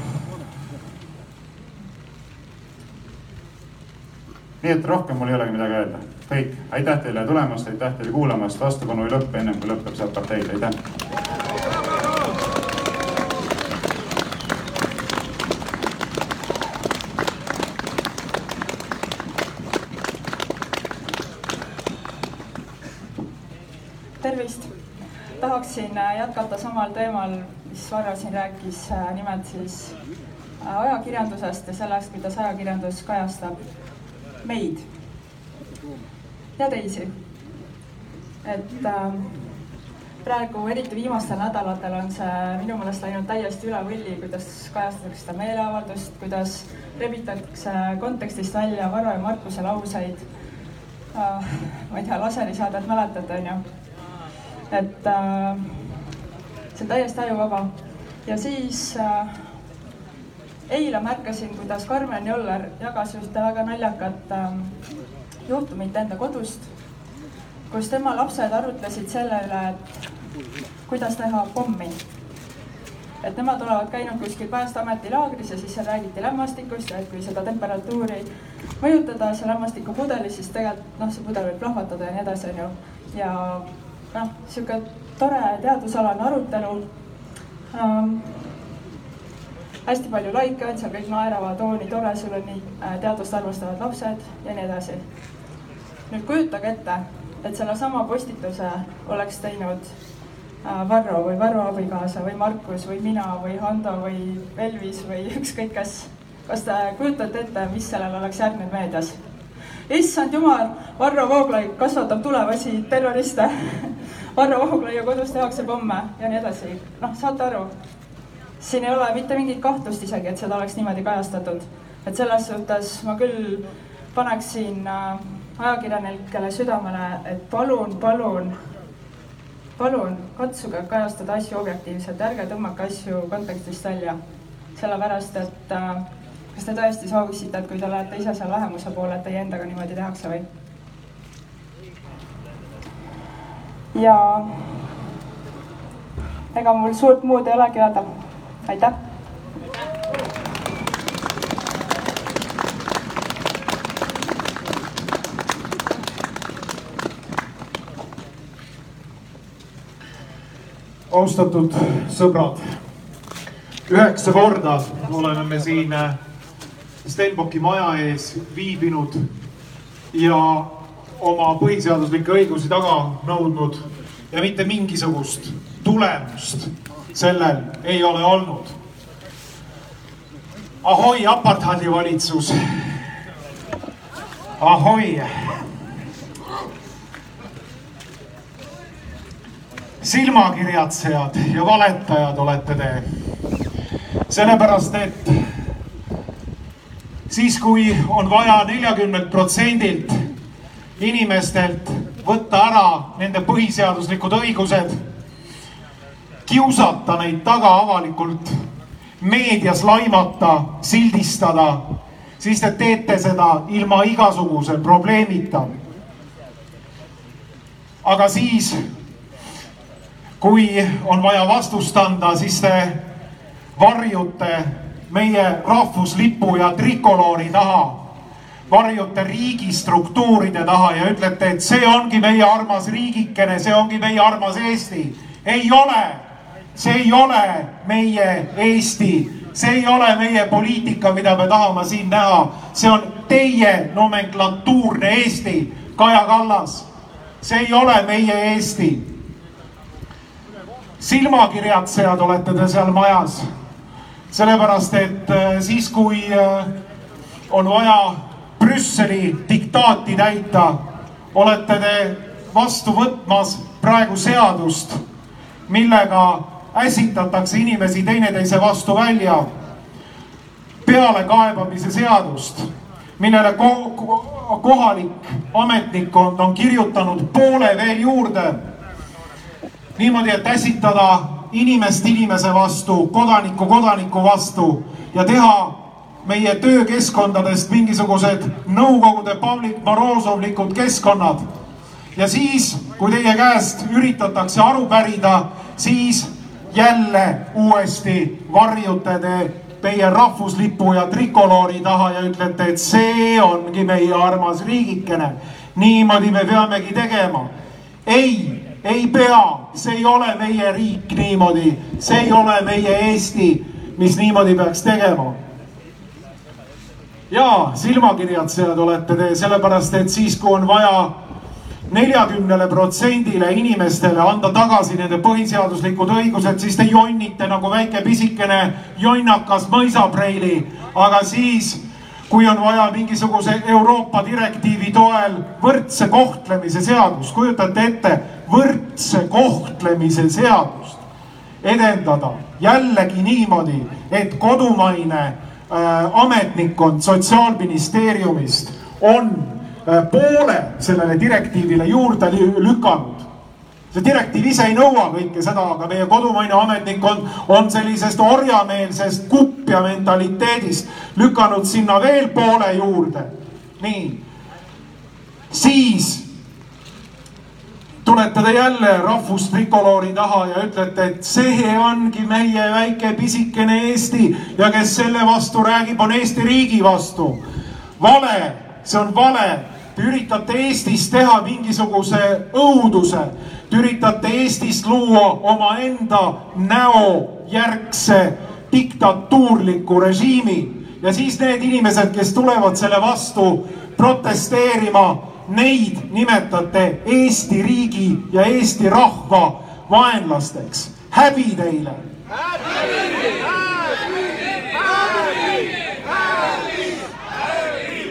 nii et rohkem mul ei olegi midagi öelda. Kõik, aitäh teile tulemast, aitäh teile kuulamast, vastupanu ei lõppe ennem kui lõpeb see apartheid, aitäh.
tervist, tahaksin äh, jätkata samal teemal, mis Varro siin rääkis, äh, nimelt siis äh, ajakirjandusest ja sellest, kuidas ajakirjandus kajastab meid ja teisi. et äh, praegu, eriti viimastel nädalatel on see minu meelest läinud täiesti üle võlli, kuidas kajastatakse seda meeleavaldust, kuidas rebitakse kontekstist välja Varro ja Markuse lauseid äh,. ma ei tea, laserisaadet mäletate, onju? Et äh, see on täiesti ajuvaba ja siis äh, eile märkasin, kuidas Karmen Joller jagas ühte väga naljakat äh, juhtumit enda kodust, kus tema lapsed arutlesid selle üle, et kuidas teha pommi. et nemad olevat käinud kuskil Päästeameti laagris ja siis seal räägiti lämmastikust ja et kui seda temperatuuri mõjutada seal lämmastikupudelis, siis tegelikult noh, see pudel võib plahvatada ja nii edasi, onju. ja noh, sihuke tore teadusalane arutelu ähm, hästi palju laike on seal, kõik naeravad, oo nii tore, sul on nii äh, teadust armastavad lapsed ja nii edasi. nüüd kujutage ette, et sellesama postituse oleks teinud äh, Varro või Varro abikaasa või Markus või mina või Hando või Elvis või ükskõik kes. kas te kujutate ette, mis sellele oleks järgnenud meedias? Issand jumal, Varro Vooglaid kasvatab tulevasi terroriste Varro Vooglaiu kodus tehakse pomme ja nii edasi. noh, saate aru siin ei ole mitte mingit kahtlust isegi, et seda oleks niimoodi kajastatud. et selles suhtes ma küll paneksin äh, ajakirjanikele südamele, et palun, palun, palun katsuge kajastada asju objektiivselt, ärge tõmmake asju kontekstist välja. sellepärast, et äh, kas te tõesti sooviksite, et kui te olete ise seal vähemuse pool, et teie endaga niimoodi tehakse või? ja ega mul suurt muud ei olegi öelda aitäh.
austatud sõbrad, üheksa korda oleme me siin äh, Stenbocki maja ees viibinud ja oma põhiseaduslikke õigusi taga nõudnud ja mitte mingisugust tulemust sellel ei ole olnud. ahoi, apartheidi valitsus. ahoi. silmakirjatsejad ja valetajad olete te. sellepärast, et siis, kui on vaja neljakümnelt protsendilt inimestelt võtta ära nende põhiseaduslikud õigused kiusata neid taga avalikult, meedias laimata, sildistada, siis te teete seda ilma igasuguse probleemita. aga siis, kui on vaja vastust anda, siis te varjute meie rahvuslipu ja trikoloori taha, varjute riigistruktuuride taha ja ütlete, et see ongi meie armas riigikene, see ongi meie armas Eesti. ei ole see ei ole meie Eesti, see ei ole meie poliitika, mida me tahame siin näha, see on teie nomenklatuurne Eesti, Kaja Kallas. see ei ole meie Eesti. silmakirjatsejad olete te seal majas, sellepärast et äh, siis, kui äh, on vaja Brüsseli diktaati täita, olete te vastu võtmas praegu seadust, millega ässitatakse inimesi teineteise vastu välja. pealekaebamise seadust, millele ko kohalik ametnikkond on kirjutanud poole veel juurde. niimoodi, et ässitada inimest inimese vastu, kodanikku kodaniku vastu ja teha meie töökeskkondadest mingisugused Nõukogude Pavlik Morozovlikud keskkonnad. ja siis, kui teie käest üritatakse aru pärida, siis jälle uuesti varjute te meie rahvuslipu ja trikoloori taha ja ütlete, et see ongi meie armas riigikene. niimoodi me peamegi tegema. ei, ei pea, see ei ole meie riik niimoodi, see ei ole meie Eesti, mis niimoodi peaks tegema. ja silmakirjatsejad olete te, sellepärast et siis, kui on vaja neljakümnele protsendile inimestele anda tagasi nende põhiseaduslikud õigused, siis te jonnite nagu väike pisikene jonnakas mõisapreili. aga siis, kui on vaja mingisuguse Euroopa direktiivi toel võrdse kohtlemise seadust, kujutate ette, võrdse kohtlemise seadust edendada jällegi niimoodi, et kodumaine äh, ametnikkond Sotsiaalministeeriumist on Äh, poole sellele direktiivile juurde lükanud. see direktiiv ise ei nõua kõike seda, aga meie kodumaine ametnikkond on sellisest orjameelsest kupja mentaliteedist lükanud sinna veel poole juurde. nii, siis tulete te jälle rahvustrikoloori taha ja ütlete, et see ongi meie väike pisikene Eesti ja kes selle vastu räägib, on Eesti riigi vastu. vale, see on vale Te üritate Eestis teha mingisuguse õuduse. Te üritate Eestist luua omaenda näojärgse diktatuurliku režiimi ja siis need inimesed, kes tulevad selle vastu protesteerima, neid nimetate Eesti riigi ja Eesti rahva vaenlasteks. häbi teile!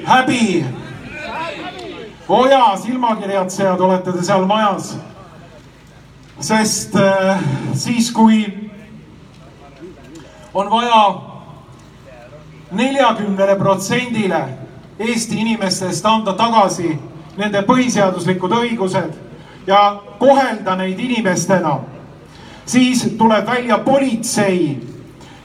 häbi! oo jaa, silmakirjatsejad olete te seal majas. sest äh, siis, kui on vaja neljakümnele protsendile Eesti inimestest anda tagasi nende põhiseaduslikud õigused ja kohelda neid inimestena, siis tuleb välja politsei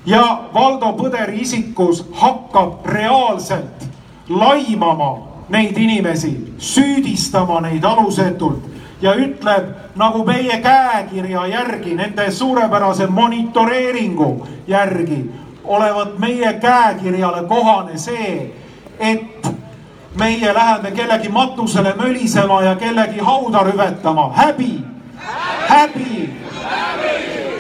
ja Valdo Põderi isikus hakkab reaalselt laimama neid inimesi, süüdistama neid alusetult ja ütleb nagu meie käekirja järgi, nende suurepärase monitoreeringu järgi olevat meie käekirjale kohane see, et meie läheme kellegi matusele mölisema ja kellegi hauda rüvetama. häbi, häbi,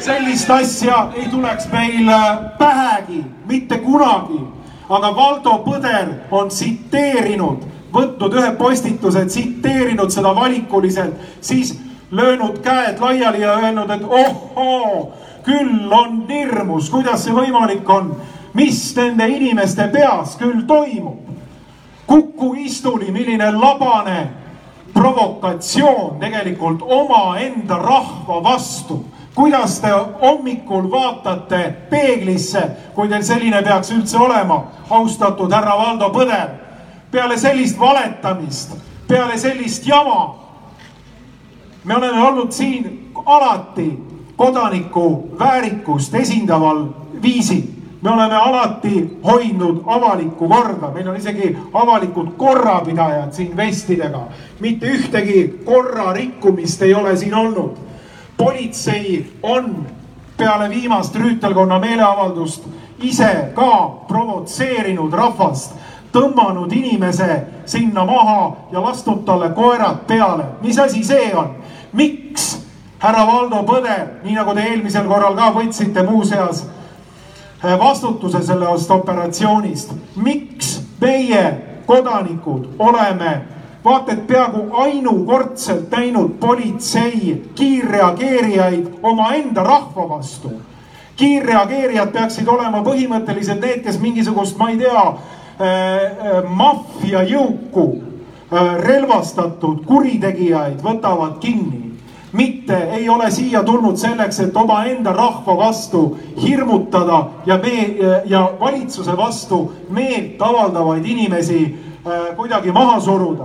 sellist asja ei tuleks meil pähegi, mitte kunagi. aga Valdo Põder on tsiteerinud, võtnud ühe postituse, tsiteerinud seda valikuliselt, siis löönud käed laiali ja öelnud, et ohoo, küll on hirmus, kuidas see võimalik on, mis nende inimeste peas küll toimub Kuku istuli, milline labane provokatsioon tegelikult omaenda rahva vastu. kuidas te hommikul vaatate peeglisse, kui teil selline peaks üldse olema, austatud härra Valdo Põder? peale sellist valetamist, peale sellist jama. me oleme olnud siin alati kodaniku väärikust esindaval viisil me oleme alati hoidnud avalikku korda, meil on isegi avalikud korrapidajad siin vestidega. mitte ühtegi korra rikkumist ei ole siin olnud. politsei on peale viimast rüütelkonna meeleavaldust ise ka provotseerinud rahvast, tõmmanud inimese sinna maha ja lasknud talle koerad peale. mis asi see on? miks härra Valdo Põder, nii nagu te eelmisel korral ka võtsite muuseas vastutuse sellest operatsioonist. miks meie kodanikud oleme vaata et peaaegu ainukordselt näinud politsei kiirreageerijaid omaenda rahva vastu. kiirreageerijad peaksid olema põhimõtteliselt need, kes mingisugust, ma ei tea äh,, äh, maffiajõuku äh, relvastatud kuritegijaid võtavad kinni mitte ei ole siia tulnud selleks, et omaenda rahva vastu hirmutada ja me ja valitsuse vastu meelt avaldavaid inimesi äh, kuidagi maha suruda.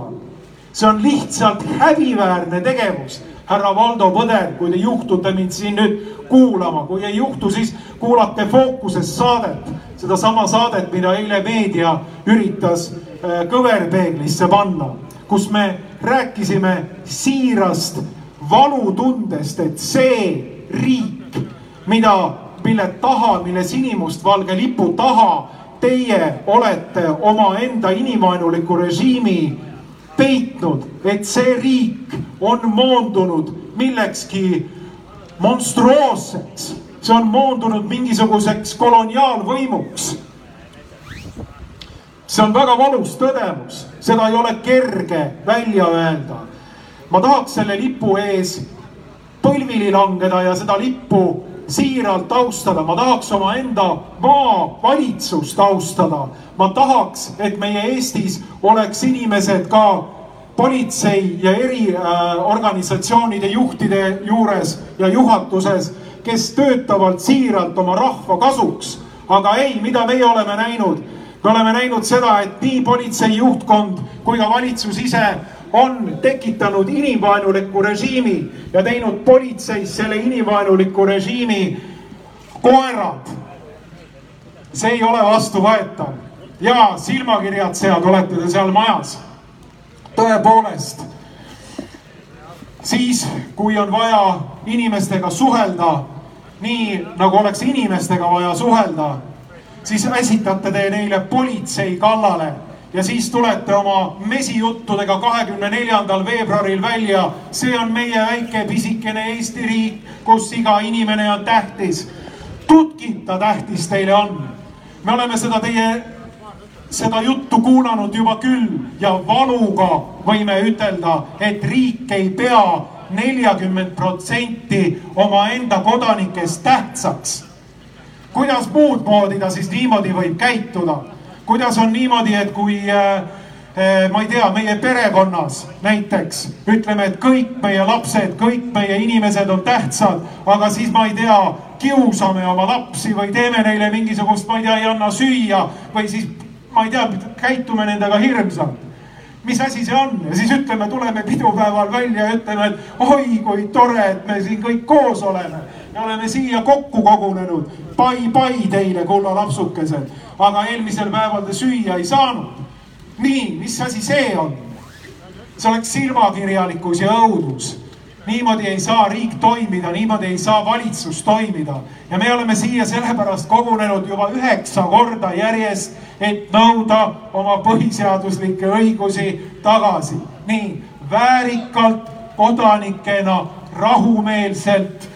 see on lihtsalt häbiväärne tegevus, härra Valdo Põder, kui te juhtute mind siin nüüd kuulama, kui ei juhtu, siis kuulake Fookuses saadet, sedasama saadet, mida eile meedia üritas äh, kõverpeeglisse panna, kus me rääkisime siirast valutundest, et see riik, mida, mille taha, mille sinimustvalge lipu taha teie olete omaenda inimvaenuliku režiimi peitnud, et see riik on moondunud millekski monstruoosseks, see on moondunud mingisuguseks koloniaalvõimuks. see on väga valus tõdemus, seda ei ole kerge välja öelda ma tahaks selle lipu ees põlvili langeda ja seda lippu siiralt austada, ma tahaks omaenda maavalitsust austada. ma tahaks, et meie Eestis oleks inimesed ka politsei ja eriorganisatsioonide äh, juhtide juures ja juhatuses, kes töötavad siiralt oma rahva kasuks. aga ei, mida meie oleme näinud? me oleme näinud seda, et nii politsei juhtkond kui ka valitsus ise on tekitanud inimvaenuliku režiimi ja teinud politseis selle inimvaenuliku režiimi koerad. see ei ole vastuvõetav ja silmakirjatsejad olete te seal majas. tõepoolest, siis kui on vaja inimestega suhelda, nii nagu oleks inimestega vaja suhelda, siis äsitate te neile politsei kallale ja siis tulete oma mesijuttudega kahekümne neljandal veebruaril välja. see on meie väike pisikene Eesti riik, kus iga inimene on tähtis. tutkita tähtis teile on. me oleme seda teie, seda juttu kuulanud juba küll ja valuga võime ütelda, et riik ei pea neljakümmend protsenti omaenda kodanikest tähtsaks. kuidas muud moodi ta siis niimoodi võib käituda? Kuidas on niimoodi, et kui äh, äh, ma ei tea, meie perekonnas näiteks ütleme, et kõik meie lapsed, kõik meie inimesed on tähtsad, aga siis ma ei tea, kiusame oma lapsi või teeme neile mingisugust, ma ei tea, ei anna süüa või siis ma ei tea, käitume nendega hirmsalt mis asi see on ja siis ütleme, tuleme pidupäeval välja ja ütleme, et oi kui tore, et me siin kõik koos oleme. Me oleme siia kokku kogunenud. Pai, pai teile, kulla lapsukesed. aga eelmisel päeval te süüa ei saanud. nii, mis asi see on? see oleks silmakirjalikkus ja õudus niimoodi ei saa riik toimida, niimoodi ei saa valitsus toimida. ja me oleme siia sellepärast kogunenud juba üheksa korda järjest, et nõuda oma põhiseaduslikke õigusi tagasi. nii väärikalt, kodanikena, rahumeelselt,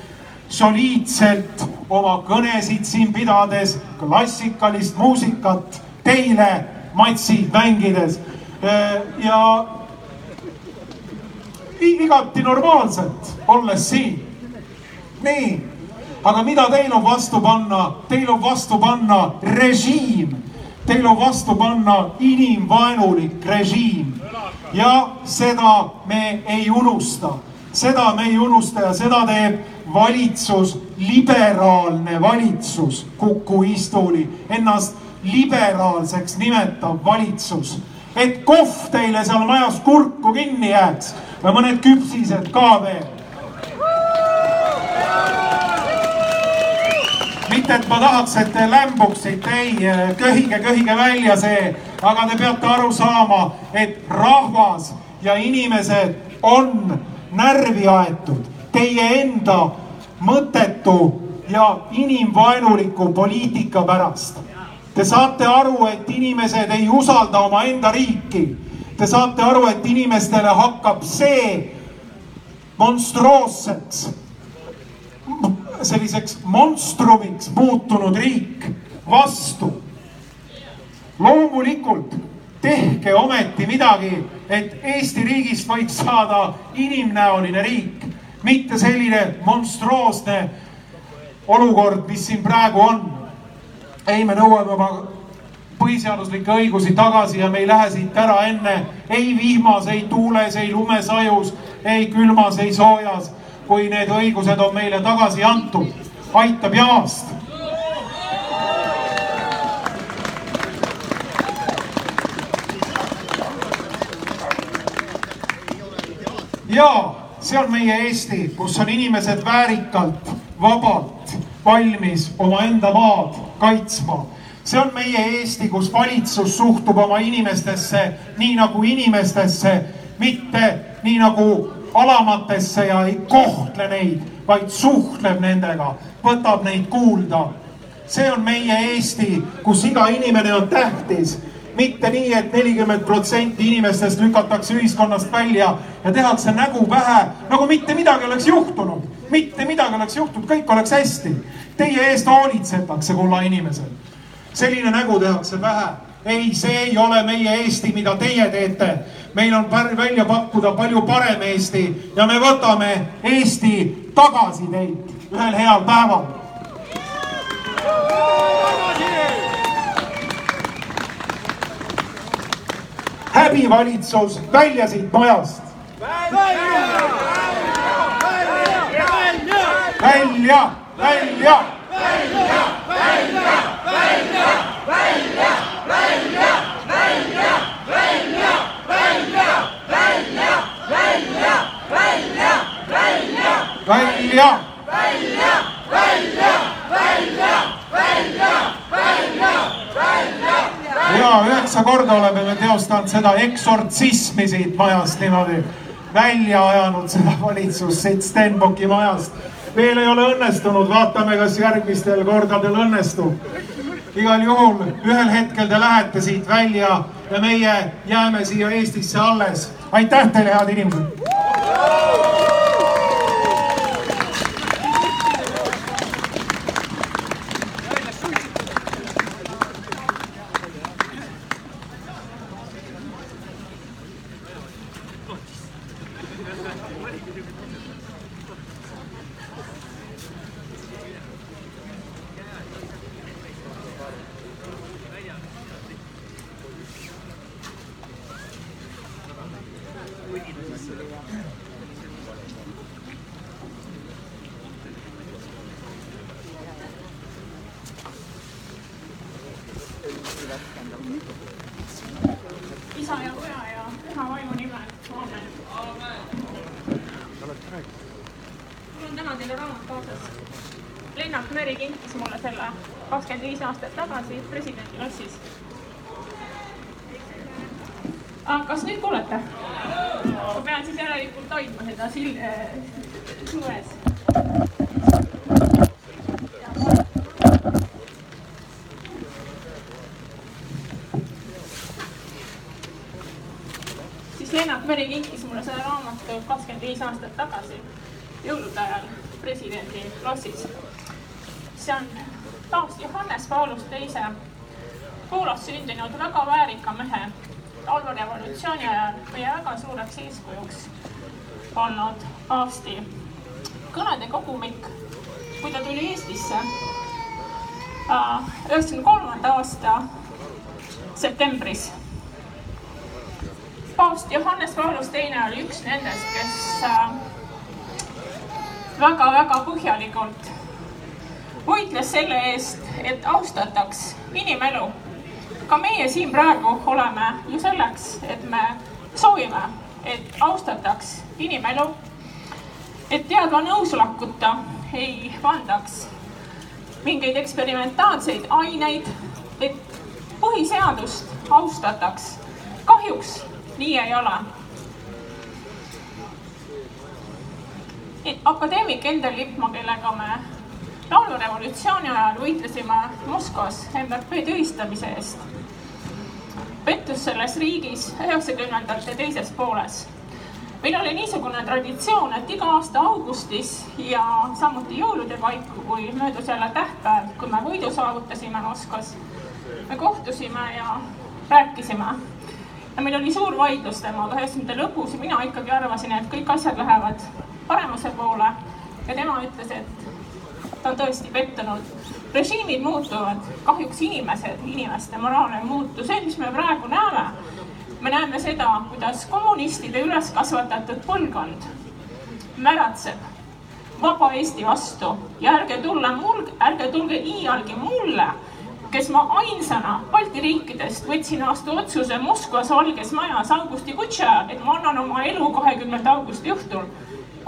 soliidselt oma kõnesid siin pidades, klassikalist muusikat teile matsid mängides. Ja igati normaalselt, olles siin. nii, aga mida teil on vastu panna? Teil on vastu panna režiim, teil on vastu panna inimvaenulik režiim. Ja seda me ei unusta, seda me ei unusta ja seda teeb valitsus, liberaalne valitsus, Kuku istuli, ennast liberaalseks nimetav valitsus, et kohv teile seal majas kurku kinni jääks ja mõned küpsised ka veel. mitte, et ma tahaks, et te lämbuksite, ei, köhige, köhige välja see, aga te peate aru saama, et rahvas ja inimesed on närvi aetud teie enda mõttetu ja inimvaenuliku poliitika pärast. Te saate aru, et inimesed ei usalda omaenda riiki Te saate aru, et inimestele hakkab see monstroosseks, selliseks monstrumiks muutunud riik vastu. loomulikult tehke ometi midagi, et Eesti riigist võiks saada inimnäoline riik, mitte selline monstruoosne olukord, mis siin praegu on. ei, me nõuame oma põhiseaduslikke õigusi tagasi ja me ei lähe siit ära enne ei vihmas, ei tuules, ei lumesajus, ei külmas, ei soojas, kui need õigused on meile tagasi antud. aitab jamast. ja see on meie Eesti, kus on inimesed väärikalt, vabalt valmis omaenda maad kaitsma see on meie Eesti, kus valitsus suhtub oma inimestesse nii nagu inimestesse, mitte nii nagu alamatesse ja ei kohtle neid, vaid suhtleb nendega, võtab neid kuulda. see on meie Eesti, kus iga inimene on tähtis, mitte nii et, et nelikümmend protsenti inimestest lükatakse ühiskonnast välja ja tehakse nägu pähe, nagu mitte midagi oleks juhtunud, mitte midagi oleks juhtunud, kõik oleks hästi. Teie eest hoolitsetakse, kulla inimesed selline nägu tehakse pähe. ei, see ei ole meie Eesti, mida teie teete. meil on välja pakkuda palju parem Eesti ja me võtame Eesti tagasi teilt ühel heal päeval. Häbivalitsus välja siit majast. välja, välja, välja, välja, välja välja, välja, välja, välja, ja üheksa korda oleme me teostanud seda eksortsismi siit majast niimoodi, välja ajanud seda valitsust siit Stenbocki majast. veel ei ole õnnestunud, vaatame, kas järgmistel kordadel õnnestub. igal juhul ühel hetkel te lähete siit välja ja meie jääme siia Eestisse alles. aitäh teile, head inimesed.
Kakskümmend viis aastat tagasi presidendi lossis. kas nüüd kuulete? ma pean siis järelikult hoidma seda sil- äh, suves. siis Lennart Meri kinkis mulle selle raamatu kakskümmend viis aastat tagasi jõulude ajal presidendi lossis. see on taas Johannes Paulus teise Poolas sündinud väga väärika mehe laulurevolutsiooni ajal meie väga suureks eeskujuks olnud paavsti kõnede kogumik, kui ta tuli Eestisse üheksakümne kolmanda aasta septembris paavst Johannes Paulus teine oli üks nendest, kes väga-väga põhjalikult võitles selle eest, et austataks inimelu. Ka meie siin praegu oleme ju selleks, et me soovime, et austataks inimelu, et teadva nõusolekuta ei pandaks mingeid eksperimentaalseid aineid, et põhiseadust austataks. kahjuks nii ei ole. akadeemik Endel Lippmaa, kellega me laulurevolutsiooni ajal võitlesime Moskvas MRP tühistamise eest, pettus selles riigis üheksakümnendate teises pooles. meil oli niisugune traditsioon, et iga aasta augustis ja samuti jõulude paiku, kui möödus jälle tähtpäev, kui me võidu saavutasime Moskvas, me kohtusime ja rääkisime. Ja meil oli suur vaidlus temaga üheksakümnendate lõpus ja mina ikkagi arvasin, et kõik asjad lähevad paremuse poole. Ja tema ütles, et ta on tõesti pettunud. režiimid muutuvad, kahjuks inimesed, inimeste moraal ei muutu, see, mis me praegu näeme, me näeme seda, kuidas kommunistide üles kasvatatud põlvkond märatseb vaba Eesti vastu ja ärge tulla mul, ärge tulge iialgi mulle kes ma ainsana Balti riikidest võtsin vastu otsuse Moskvas Valges Majas augusti ajal, et ma annan oma elu kahekümnenda augusti õhtul.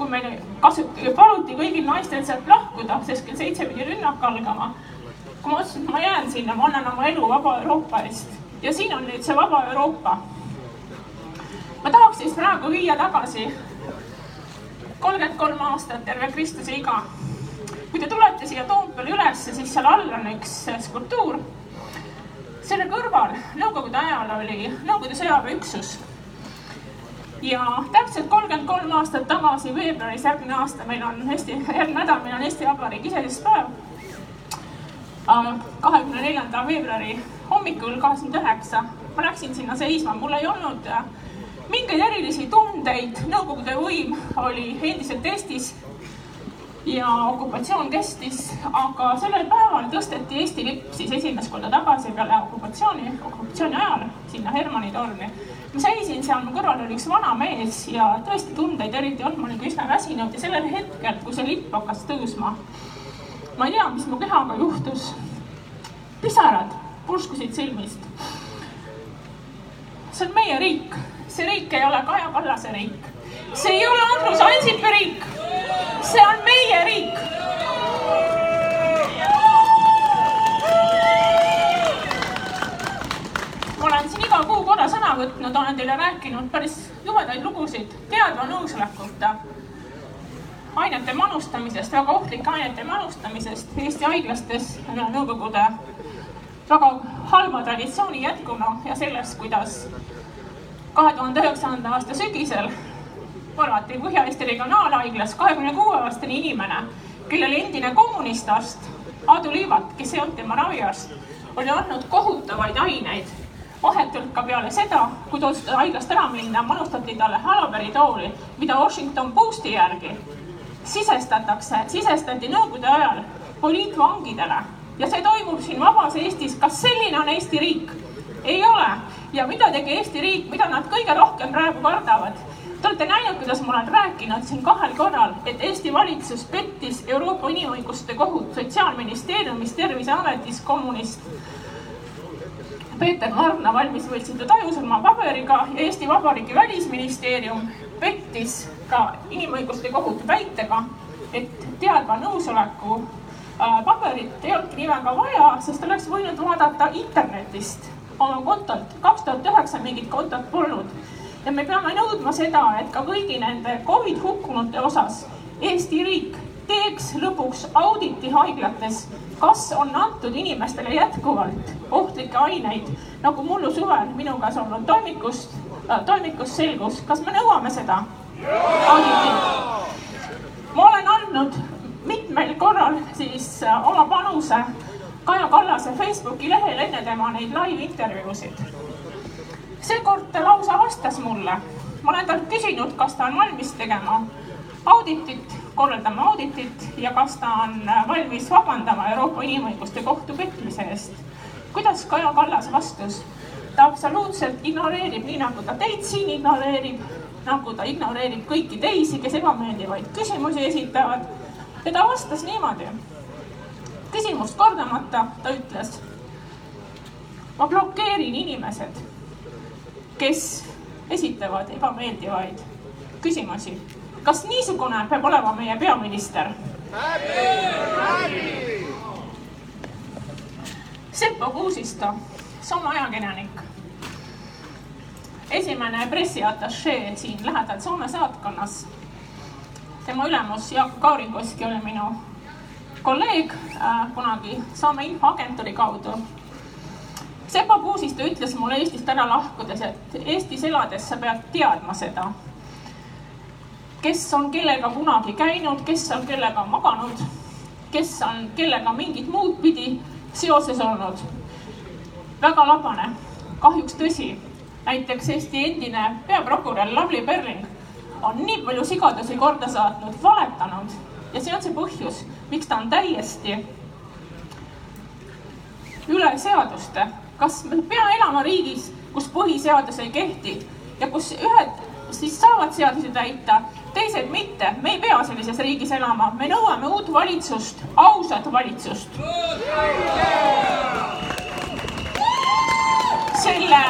Kui meil kasut-, paluti kõigil naistel sealt lahkuda, sest kell seitse pidi rünnak algama. kui ma otsustasin, et ma jään sinna, ma annan oma elu vaba Euroopa eest ja siin on nüüd see vaba Euroopa. ma tahaks siis praegu viia tagasi kolmkümmend kolm aastat terve Kristuse iga kui te tulete siia Toompeale ülesse, siis seal all on üks skulptuur. selle kõrval nõukogude ajal oli Nõukogude sõjaväeüksus. Ja täpselt kolmkümmend kolm aastat tagasi, veebruaris järgmine aasta, meil on Eesti, järgmine nädal meil on Eesti Vabariigi iseseisvuspäev. kahekümne neljanda veebruari hommikul kakskümmend üheksa ma läksin sinna seisma, mul ei olnud mingeid erilisi tundeid, Nõukogude võim oli endiselt Eestis ja okupatsioon kestis, aga sellel päeval tõsteti Eesti lipp siis esimest korda tagasi peale okupatsiooni, okupatsiooni ajal sinna Hermanni torni. Ma seisin seal, mu kõrval oli üks vana mees ja tõesti tundeid eriti ei olnud, ma olin ka üsna väsinud ja sellel hetkel, kui see lipp hakkas tõusma, ma ei tea, mis mu kehaga juhtus. pisarad purskusid silmist. see on meie riik, see riik ei ole Kaja Kallase riik, see ei ole Andrus Ansipi riik see on meie riik. Iga kuu korra sõna võtnud, olen teile rääkinud päris jubedaid lugusid teadva nõusolekuta ainete manustamisest, väga ohtlike ainete manustamisest Eesti haiglastes Nõukogude väga halva traditsiooni jätkuna ja sellest, kuidas kahe tuhande üheksanda aasta sügisel mõrvati Põhja-Eesti Regionaalhaiglas kahekümne kuue aastane inimene, kellele endine kommunistarst Aadu Liivat, kes ei olnud tema raviarst, oli andnud kohutavaid aineid. Vahetult ka peale seda, kui ta otsustas haiglast ära minna, manustati talle halaberitooli, mida Washington Posti järgi sisestatakse, sisestati nõukogude ajal poliitvangidele ja see toimub siin vabas Eestis. kas selline on Eesti riik? ei ole. ja mida tegi Eesti riik, mida nad kõige rohkem praegu kardavad? Te olete näinud, kuidas ma olen rääkinud siin kahel korral, et Eesti valitsus pettis Euroopa Inimõiguste Kohut Sotsiaalministeeriumis, Terviseametis kommunist Peeter Marna valmis võltsitud ajusurma paberiga ja Eesti Vabariigi Välisministeerium pettis ka Inimõiguste Kohut väitega, et teadva nõusoleku äh, paberit ei olnudki nii väga vaja, sest oleks võinud vaadata internetist oma kontolt. kaks tuhat üheksa mingit kontot polnud ja me peame nõudma seda, et ka kõigi nende Covid hukkunute osas Eesti riik teeks lõpuks auditi haiglates, kas on antud inimestele jätkuvalt ohtlikke aineid, nagu mullu suvel minu käes olnud toimikust äh,, toimikust selgus, kas me nõuame seda auditit? ma olen andnud mitmel korral siis äh, oma panuse Kaja Kallase Facebooki lehel enne tema neid live intervjuusid seekord ta lausa vastas mulle. ma olen talt küsinud, kas ta on valmis tegema auditit, korraldama auditit ja kas ta on valmis vabandama Euroopa Inimõiguste Kohtu petmise eest. kuidas Kaja Kallas vastus? ta absoluutselt ignoreerib, nii nagu ta teid siin ignoreerib, nagu ta ignoreerib kõiki teisi, kes ebameeldivaid küsimusi esitavad. ja ta vastas niimoodi. küsimust kordamata ta ütles. ma blokeerin inimesed kes esitavad ebameeldivaid küsimusi. Kas niisugune peab olema meie peaminister? Seppo Kuusisto, Soome ajakirjanik. esimene pressiatašee siin lähedal Soome saatkonnas. tema ülemus Jaak Kaarinkoski oli minu kolleeg äh, kunagi Soome infoagentuuri kaudu Sepa Puusisto ütles mulle Eestist ära lahkudes, et Eestis elades sa pead teadma seda, kes on kellega kunagi käinud, kes on kellega maganud, kes on kellega mingit muud pidi seoses olnud. väga labane, kahjuks tõsi. näiteks Eesti endine peaprokurör Lavly Perling on nii palju sigadusi korda saatnud, valetanud ja see on see põhjus, miks ta on täiesti üle seaduste kas me peame elama riigis, kus põhiseadus ei kehti ja kus ühed siis saavad seadusi täita, teised mitte. me ei pea sellises riigis elama, me nõuame uut valitsust, ausat valitsust. selle,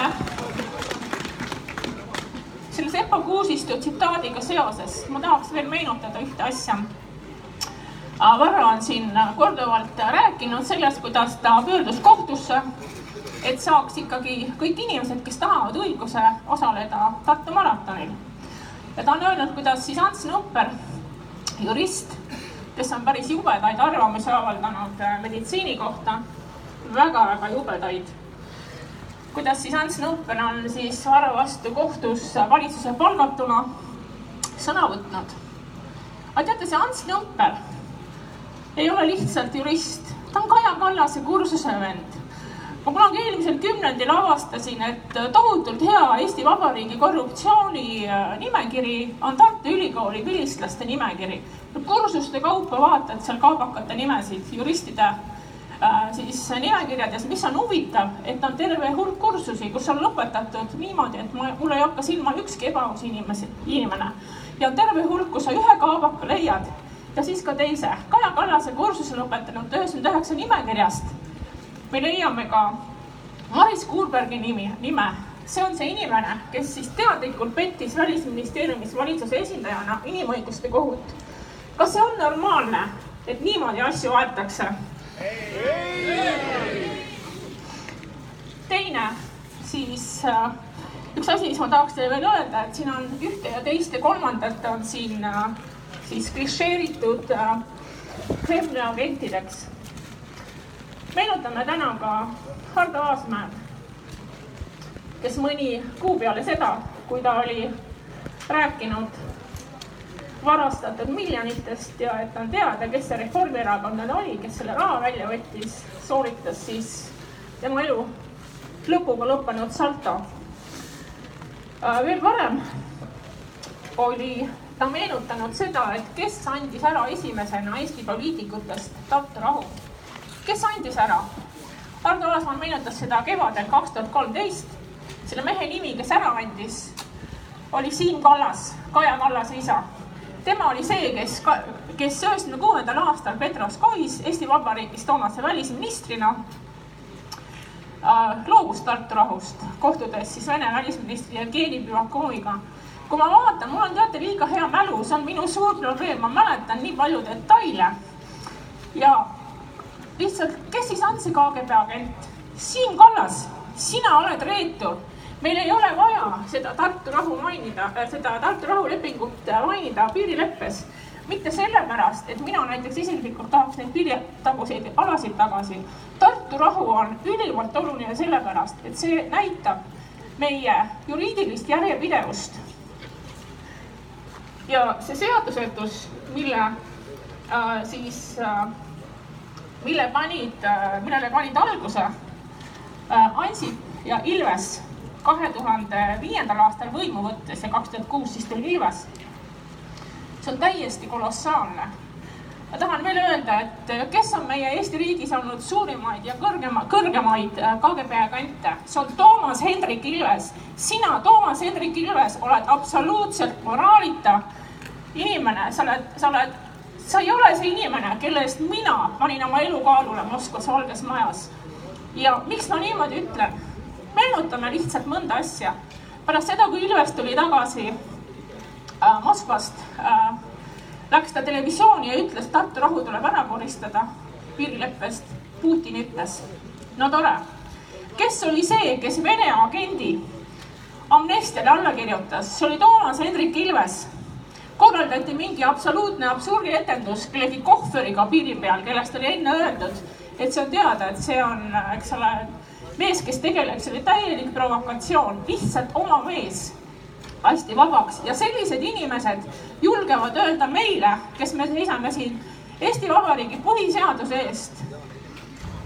selle Sepo Kuusistu tsitaadiga seoses ma tahaks veel meenutada ühte asja Varro on siin korduvalt rääkinud sellest, kuidas ta pöördus kohtusse et saaks ikkagi kõik inimesed, kes tahavad õiguse osaleda Tartu maratonil. ja ta on öelnud, kuidas siis Ants Nõpper, jurist, kes on päris jubedaid arvamusi avaldanud äh, meditsiini kohta väga,, väga-väga jubedaid. kuidas siis Ants Nõpper on siis Varro vastu kohtus valitsuse palgatuna sõna võtnud. aga teate, see Ants Nõpper ei ole lihtsalt jurist, ta on Kaja Kallase kursuse vend ma kunagi eelmisel kümnendil avastasin, et tohutult hea Eesti Vabariigi korruptsiooni äh, nimekiri on Tartu Ülikooli vilistlaste nimekiri. kursuste kaupa vaatad seal kaabakate nimesid, juristide äh, siis nimekirjades, mis on huvitav, et on terve hulk kursusi, kus on lõpetatud niimoodi, et ma, mul ei hakka silma ükski ebaaus inimesi, inimene. ja on terve hulk, kus sa ühe kaabaka leiad ja siis ka teise. Kaja Kallase kursuse lõpetanud üheksakümmend üheksa nimekirjast me leiame ka Maris Kuurbergi nimi, nime. see on see inimene, kes siis teadlikult pettis Välisministeeriumis valitsuse esindajana inimõiguste kohut. kas see on normaalne, et niimoodi asju aetakse? teine siis äh, üks asi, mis ma tahaks teile veel öelda, et siin on ühte ja teist ja kolmandat on siin äh, siis klišeeritud äh, Kremli agentideks meenutame täna ka Hardo Aasmäed, kes mõni kuu peale seda, kui ta oli rääkinud varastatud miljonitest ja et on teada, kes see reformierakondlane oli, kes selle raha välja võttis, sooritas siis tema elu lõpuga lõppenud salto. veel varem oli ta meenutanud seda, et kes andis ära esimesena Eesti poliitikutest Tartu rahu. Kes andis ära? Ardo Aasmaa meenutas seda kevadel kaks tuhat kolmteist. selle mehe nimi, kes ära andis, oli Siim Kallas, Kaja Kallase isa. tema oli see, kes, kes üheksakümne kuuendal aastal Petroskois Eesti Vabariigis toonase välisministrina äh, loobus Tartu rahust, kohtudes siis Vene välisministri Jevgeni Privakoviga kui ma vaatan, mul on teate liiga hea mälu, see on minu suur probleem, ma mäletan nii palju detaile. ja lihtsalt, kes siis on see KGB agent? Siim Kallas, sina oled reetur. meil ei ole vaja seda Tartu rahu mainida, äh, seda Tartu rahulepingut äh, mainida piirileppes mitte sellepärast, et mina näiteks isiklikult tahaks neid piiritaguseid alasid tagasi. Tartu rahu on ülimalt oluline sellepärast, et see näitab meie juriidilist järjepidevust ja see seadusetus, mille äh, siis äh,, mille panid äh,, millele panid alguse äh, Ansip ja Ilves kahe tuhande viiendal aastal võimu võttes ja kaks tuhat kuus siis tuli Ilves. see on täiesti kolossaalne ma tahan veel öelda, et kes on meie Eesti riigis olnud suurimaid ja kõrgema, kõrgemaid äh, KGB agente, see on Toomas Hendrik Ilves. sina, Toomas Hendrik Ilves, oled absoluutselt moraalita inimene, sa oled, sa oled, sa ei ole see inimene, kelle eest mina panin oma elu kaalule Moskvas Valges Majas. ja miks ma niimoodi ütlen? meenutame lihtsalt mõnda asja. pärast seda, kui Ilves tuli tagasi äh, Moskvast äh,, läks ta televisiooni ja ütles, Tartu rahu tuleb ära koristada piirileppest. Putin ütles, no tore. kes oli see, kes Vene agendi amnestiale alla kirjutas, see oli Toomas Hendrik Ilves korraldati mingi absoluutne absurdietendus kellegi kohveriga piiri peal, kellest oli enne öeldud, et see on teada, et see on, eks ole, mees, kes tegeleb, see oli täielik provokatsioon, lihtsalt oma mees lasti vabaks ja sellised inimesed julgevad öelda meile, kes me seisame siin Eesti Vabariigi põhiseaduse eest,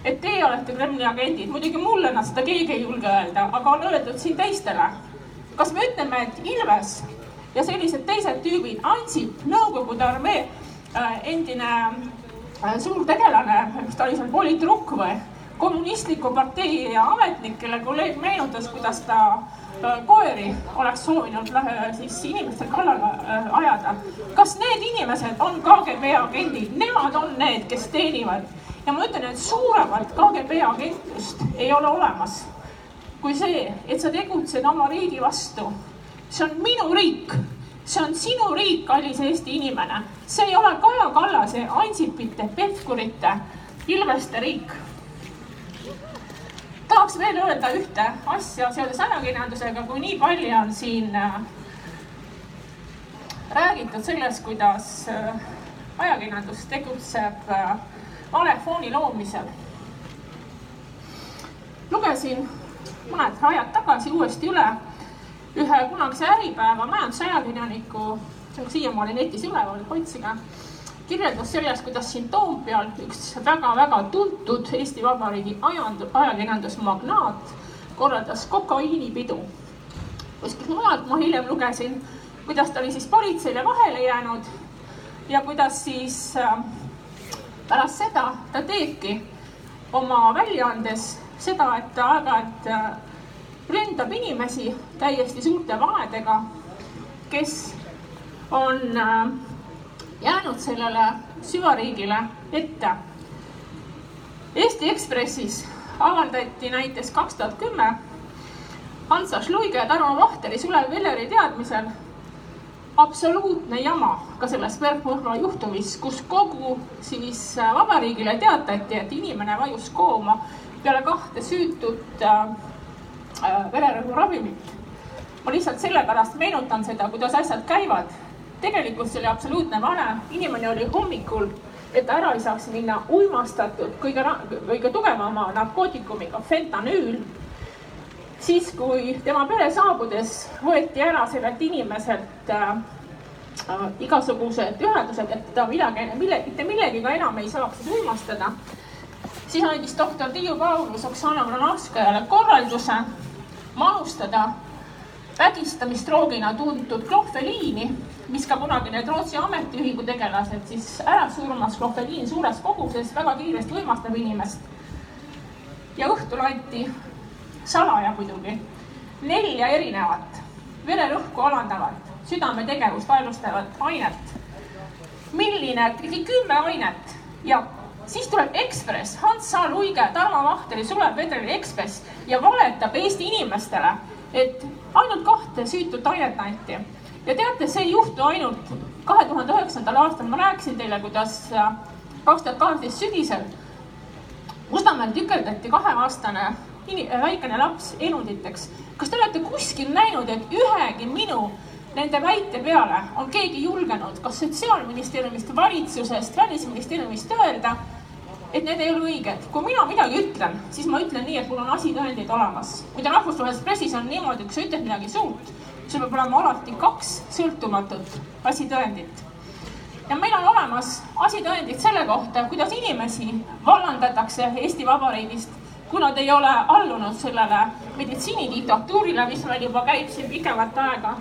et teie olete Kremli agendid. muidugi mulle nad seda keegi ei julge öelda, aga on öeldud siin teistele. kas me ütleme, et Ilves ja sellised teised tüübid, Ansip, Nõukogude armee äh, endine äh, suur tegelane, mis ta oli seal, politrukk või, kommunistliku partei ametnik, kelle kolleeg meenutas, kuidas ta äh, koeri oleks soovinud siis inimeste kallale ajada. kas need inimesed on KGB agendid, nemad on need, kes teenivad. Ja ma ütlen, et suuremat KGB agentlust ei ole olemas kui see, et sa tegutsed oma riigi vastu see on minu riik, see on sinu riik, kallis Eesti inimene. see ei ole Kaja Kallase, Ansipite, Pevkurite, Ilveste riik. tahaks veel öelda ühte asja seoses ajakirjandusega, kui nii palju on siin äh, räägitud sellest, kuidas äh, ajakirjandus tegutseb äh, vale fooni loomisel. lugesin mõned ajad tagasi uuesti üle ühe kunagise Äripäeva majandusajakirjaniku, see on siiamaani netis üleval, otsige, kirjeldas sellest, kuidas siin Toompeal üks väga-väga tuntud Eesti Vabariigi ajakirjandusmagnaat korraldas kokaiinipidu. kuskilt mujalt ma hiljem lugesin, kuidas ta oli siis politseile vahele jäänud ja kuidas siis äh, pärast seda ta teebki oma väljaandes seda, et ta aeg-ajalt ründab inimesi täiesti suurte valedega, kes on äh, jäänud sellele süvariigile ette. Eesti Ekspressis avaldati näiteks kaks tuhat kümme Hansa Šluige ja Tarmo Vahteri Sulev Velleri teadmisel absoluutne jama ka selles Bergmõrva juhtumis, kus kogu siis äh, vabariigile teatati, et inimene vajus kooma peale kahte süütut Äh, vererõhuravimit. ma lihtsalt sellepärast meenutan seda, kuidas asjad käivad. tegelikult see oli absoluutne vale, inimene oli hommikul et ära ei saaks minna uimastatud kõige, kõige tugevama narkootikumiga fentanüül siis, kui tema pere saabudes võeti ära sellelt inimeselt äh, äh, igasugused ühendused, et ta midagi, mille, mitte millegagi enam ei saaks siis uimastada, siis andis doktor Tiiu Paulus Oksana Mranovskajale korralduse manustada vägistamisdroogina tuntud klofeliini, mis ka kunagi need Rootsi ametiühingu tegelased siis ära surmas. klofeliin suures koguses väga kiiresti uimastab inimest. ja õhtul anti salaja muidugi, nelja erinevat vererõhku alandavat, südametegevust aeglustavat ainet. milline, ligi kümme ainet ja siis tuleb Ekspress, Hans H. Luige, Tarmo Vahteri, Sulev Vedreli Ekspress ja valetab Eesti inimestele, et ainult kahte süütut ainet anti. ja teate, see ei juhtu ainult kahe tuhande üheksandal aastal, ma rääkisin teile, kuidas äh, kaks tuhat kaheksateist sügisel Mustamäel tükerdati kaheaastane väikene laps elunditeks. kas te olete kuskil näinud, et ühegi minu nende väite peale on keegi julgenud kas Sotsiaalministeeriumist, valitsusest, Välisministeeriumist öelda, et need ei ole õiged. kui mina midagi ütlen, siis ma ütlen nii, et mul on asitõendid olemas. muide, rahvusvahelises pressis on niimoodi, kui sa ütled midagi suurt, sul peab olema alati kaks sõltumatut asitõendit. ja meil on olemas asitõendid selle kohta, kuidas inimesi vallandatakse Eesti Vabariigist kui nad ei ole allunud sellele meditsiinidiktatuurile, mis meil juba käib siin pikemat aega.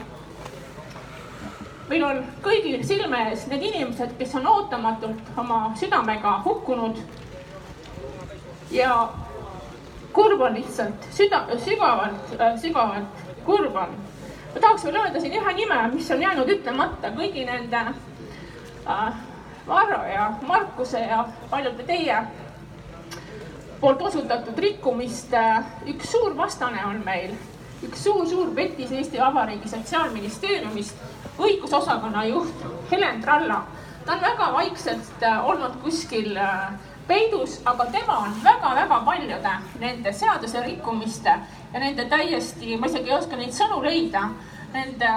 Meil on kõigil silme ees need inimesed, kes on ootamatult oma südamega hukkunud. ja kurb on lihtsalt, süda, sügavalt, sügavalt kurb on. ma tahaks veel öelda siin ühe nime, mis on jäänud ütlemata kõigi nende äh, Varro ja Markuse ja paljude teie poolt osutatud rikkumiste üks suur vastane on meil, üks suur-suur petis Eesti Vabariigi Sotsiaalministeeriumist, õigusosakonna juht Helen Tralla. ta on väga vaikselt äh, olnud kuskil äh, peidus, aga tema on väga-väga paljude nende seaduserikkumiste ja nende täiesti, ma isegi ei oska neid sõnu leida, nende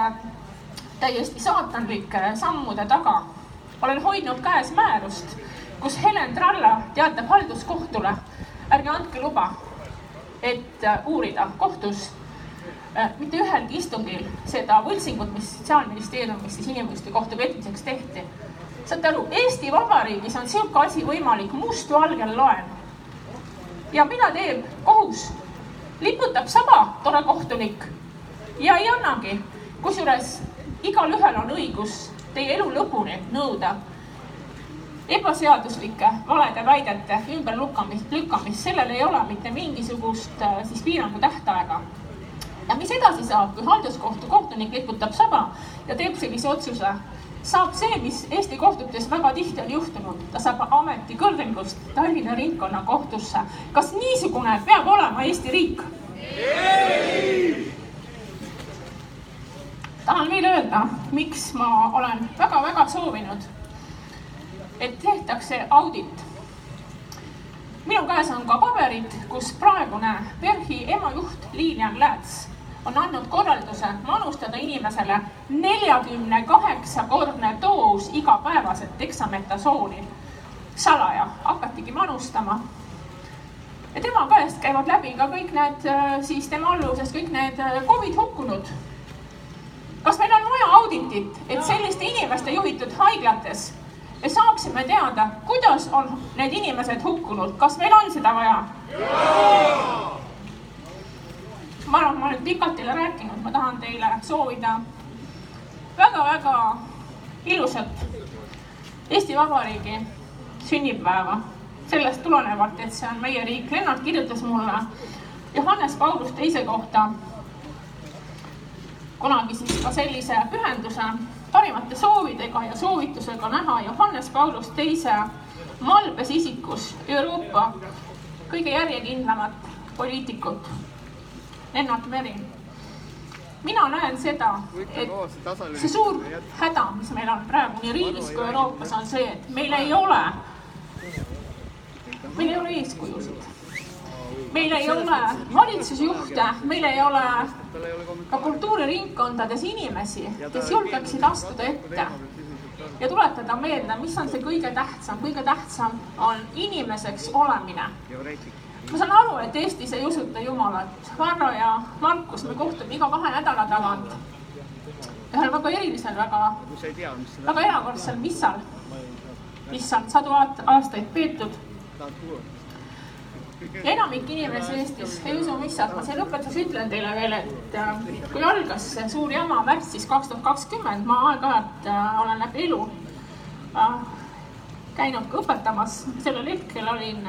täiesti saatanlike sammude taga. olen hoidnud käes määrust, kus Helen Tralla teatab halduskohtule ärge andke luba, et äh, uurida kohtus mitte ühelgi istungil seda võltsingut, mis Sotsiaalministeeriumis siis inimõiguste kohta petmiseks tehti. saate aru, Eesti Vabariigis on sihuke asi võimalik mustvalgel loen. ja mida teeb kohus? liputab saba, tore kohtunik ja ei annagi. kusjuures igalühel on õigus teie elu lõpuni nõuda ebaseaduslike valede väidete ümberlükkamist, lükkamist, sellel ei ole mitte mingisugust äh, siis piirangu tähtaega. Ja mis edasi saab, kui halduskohtu kohtunik liputab saba ja teeb sellise otsuse, saab see, mis Eesti kohtutes väga tihti on juhtunud, ta saab ametikõrgengust Tallinna Ringkonnakohtusse. kas niisugune peab olema Eesti riik? tahan veel öelda, miks ma olen väga-väga soovinud et tehtakse audit. minu käes on ka paberid, kus praegune PERH-i emajuht Liilian Lääts on andnud korralduse manustada inimesele neljakümne kaheksa kordne doos igapäevaselt deksametasooni. salaja hakatigi manustama. ja tema käest käivad läbi ka kõik need siis tema alluvusest kõik need Covid hukkunud. kas meil on vaja auditit, et selliste inimeste juhitud haiglates me saaksime teada, kuidas on need inimesed hukkunud, kas meil on seda vaja? Ma arvan, ma olen pikalt teile rääkinud, ma tahan teile soovida väga-väga ilusat Eesti Vabariigi sünnipäeva. sellest tulenevalt, et see on meie riik. Lennart kirjutas mulle Johannes Paulus teise kohta kunagi siis ka sellise pühenduse parimate soovidega ja soovitusega näha Johannes Paulus teise malbes isikus Euroopa kõige järjekindlamat poliitikut, Lennart Meri. mina näen seda, et see suur häda, mis meil on praegu nii riigis kui Euroopas, on see, et meil ei ole, meil ei ole eeskujusid meil ei ole valitsusjuhte, meil ei ole ka kultuuriringkondades inimesi, kes julgeksid astuda ette ja tuletada meelde, mis on see kõige tähtsam. kõige tähtsam on inimeseks olemine. Ma saan aru, et Eestis ei usuta Jumalat. Varro ja Markus, me kohtume iga kahe nädala tagant ühel väga erilisel, väga, väga erakordsel missal, mis on sadu aastaid peetud enamik inimesi Eestis ei usu missat. ma siin lõpetuseks ütlen teile veel, et äh, kui algas see suur jama märtsis kaks tuhat kakskümmend, ma aeg-ajalt äh, olen läbi elu äh, käinud ka õpetamas. sellel hetkel olin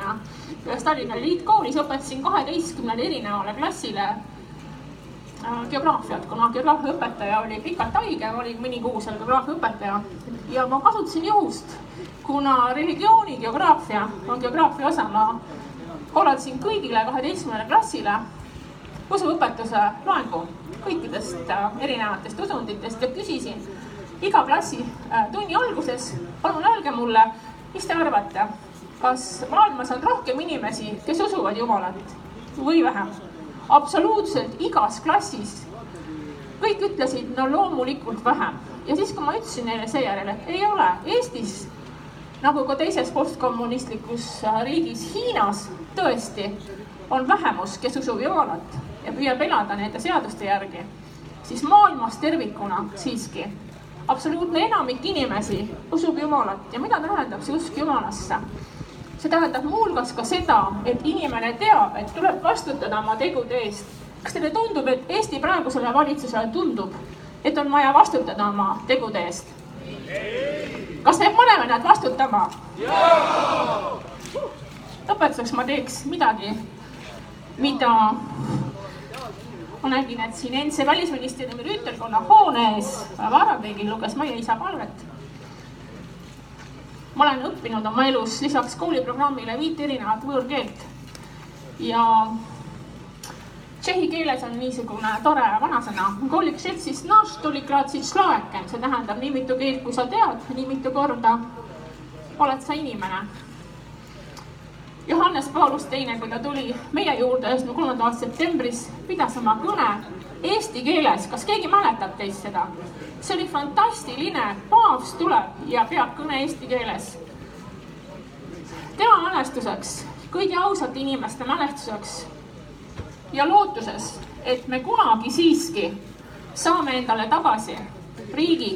ühes Tallinna eliitkoolis, õpetasin kaheteistkümnele erinevale klassile geograafiat, kuna geograafiaõpetaja oli pikalt haige, olin mõni kuu seal geograafiaõpetaja ja ma kasutasin juhust, kuna religiooni geograafia on geograafia osa, ma korraldasin kõigile kaheteistkümnele klassile usuõpetuse loengu kõikidest äh, erinevatest usunditest ja küsisin iga klassi äh, tunni alguses, palun öelge mulle, mis te arvate, kas maailmas on rohkem inimesi, kes usuvad Jumalat või vähem? absoluutselt igas klassis kõik ütlesid, no loomulikult vähem. ja siis, kui ma ütlesin neile seejärel, et ei ole, Eestis nagu ka teises postkommunistlikus äh, riigis Hiinas tõesti on vähemus, kes usub Jumalat ja püüab elada nende seaduste järgi, siis maailmas tervikuna siiski absoluutne enamik inimesi usub Jumalat ja mida tähendab see usk Jumalasse? see tähendab muuhulgas ka seda, et inimene teab, et tuleb vastutada oma tegude eest. kas teile tundub, et Eesti praegusele valitsusele tundub, et on vaja vastutada oma tegude eest? kas me paneme nad vastutama? lõpetuseks ma teeks midagi, mida ma nägin, et siin endise välisministeeriumi rüütelkonna hoone ees Varro Peegil luges meie isa palvet. ma olen õppinud oma elus lisaks kooliprogrammile viit erinevat võõrkeelt. Ja tšehhi keeles on niisugune tore vanasõna, see tähendab nii mitu keelt, kui sa tead, nii mitu korda oled sa inimene Johannes Paulus teine, kui ta tuli meie juurde üheksakümne kolmanda aasta septembris, pidas oma kõne eesti keeles. kas keegi mäletab teist seda? see oli fantastiline, paavst tuleb ja peab kõne eesti keeles. tema mälestuseks, kõigi ausate inimeste mälestuseks ja lootuses, et me kunagi siiski saame endale tagasi riigi,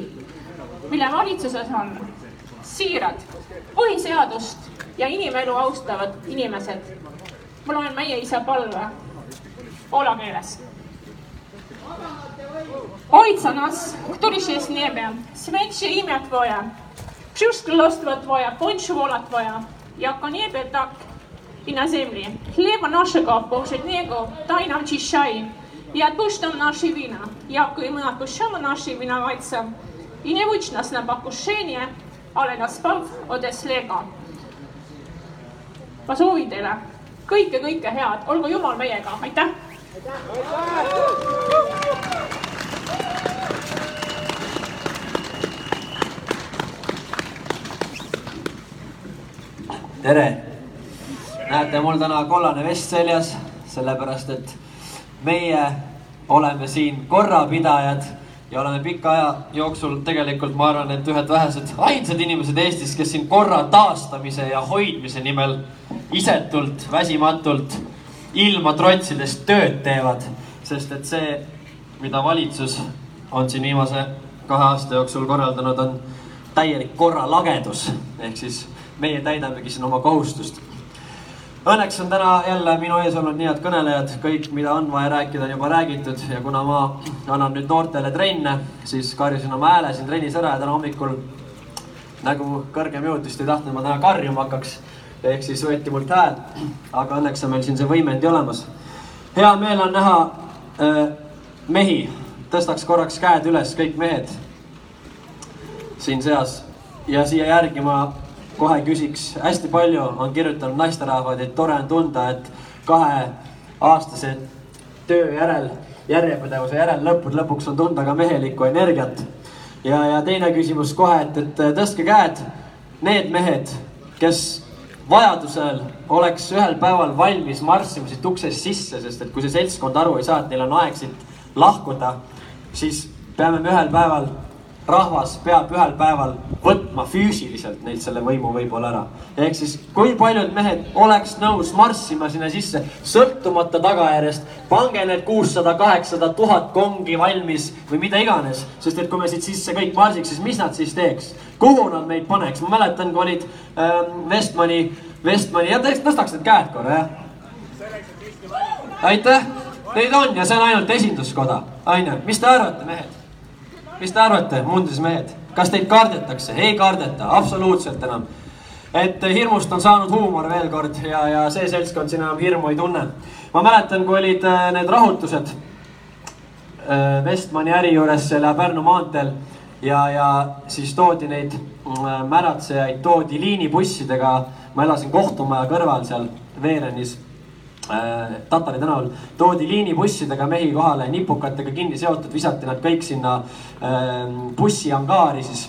mille valitsuses on siirad, põhiseadust ja inimelu austavad inimesed. ma loen meie isa palve poola keeles. Ojca nas, któryś jest w niebie, śmieć się imię Twoje, przyjdź królestwo Twoje, bądź wola Twoja, jako niebie, tak i na ziemi. Chleba naszego powszedniego daj nam dzisiaj i odpuść nam nasze wina, jako i my odpuszczamy nasze winowajcom. I nie wódź nas na pokuszenie, ale nas zbaw ode złego ma soovin teile kõike, kõike head, olgu Jumal meiega, aitäh.
tere! näete, mul täna kollane vest seljas, sellepärast et meie oleme siin korrapidajad ja oleme pika aja jooksul tegelikult, ma arvan, et ühed vähesed, ainsad inimesed Eestis, kes siin korra taastamise ja hoidmise nimel isetult, väsimatult, ilma trotsides tööd teevad. sest et see, mida valitsus on siin viimase kahe aasta jooksul korraldanud, on täielik korralagedus. ehk siis meie täidamegi siin oma kohustust Õnneks on täna jälle minu ees olnud nii head kõnelejad, kõik, mida on vaja rääkida, on juba räägitud. Ja kuna ma annan nüüd noortele trenne, siis karjusin oma hääle siin trennis ära ja täna hommikul nagu kõrgem jõud vist ei tahtnud, ma täna karjuma hakkaks. ehk siis võeti mult hääl, aga õnneks on meil siin see võimendi olemas. hea meel on näha äh, mehi, tõstaks korraks käed üles, kõik mehed siin seas. Ja siia järgi ma kohe küsiks, hästi palju on kirjutanud naisterahvad, et tore on tunda, et kaheaastase töö järel, järjepidevuse järel lõppude lõpuks on tunda ka mehelikku energiat. ja, ja teine küsimus kohe, et, et tõstke käed, need mehed, kes vajadusel oleks ühel päeval valmis marssima siit uksest sisse, sest et kui see seltskond aru ei saa, et neil on aeg siit lahkuda, siis peame me ühel päeval rahvas peab ühel päeval võtma füüsiliselt neilt selle võimu võib-olla ära. ehk siis, kui paljud mehed oleks nõus marssima sinna sisse, sõltumata tagajärjest, pange need kuussada, kaheksasada, tuhat kongi valmis või mida iganes. sest et kui me siit sisse kõik marsiks, siis mis nad siis teeks? kuhu nad meid paneks? ma mäletan, kui olid ähm, Westmani, Westmani, ja tõstaks need käed korra, jah aitäh, neid on ja see on ainult esinduskoda, onju, mis te arvate, mehed? Mis te arvate, mundris mehed, kas teid kardetakse? ei kardeta, absoluutselt enam. et hirmust on saanud huumor veel kord ja, ja see seltskond siin enam hirmu ei tunne. ma mäletan, kui olid äh, need rahutused äh, Vestmani äri juures seal Pärnu maanteel ja, ja siis toodi neid äh, märatsejaid, toodi liinibussidega. ma elasin kohtumaja kõrval seal Veerenis Tatari tänaval toodi liinibussidega mehi kohale, nipukatega kinni seotud, visati nad kõik sinna äh, bussiangaari siis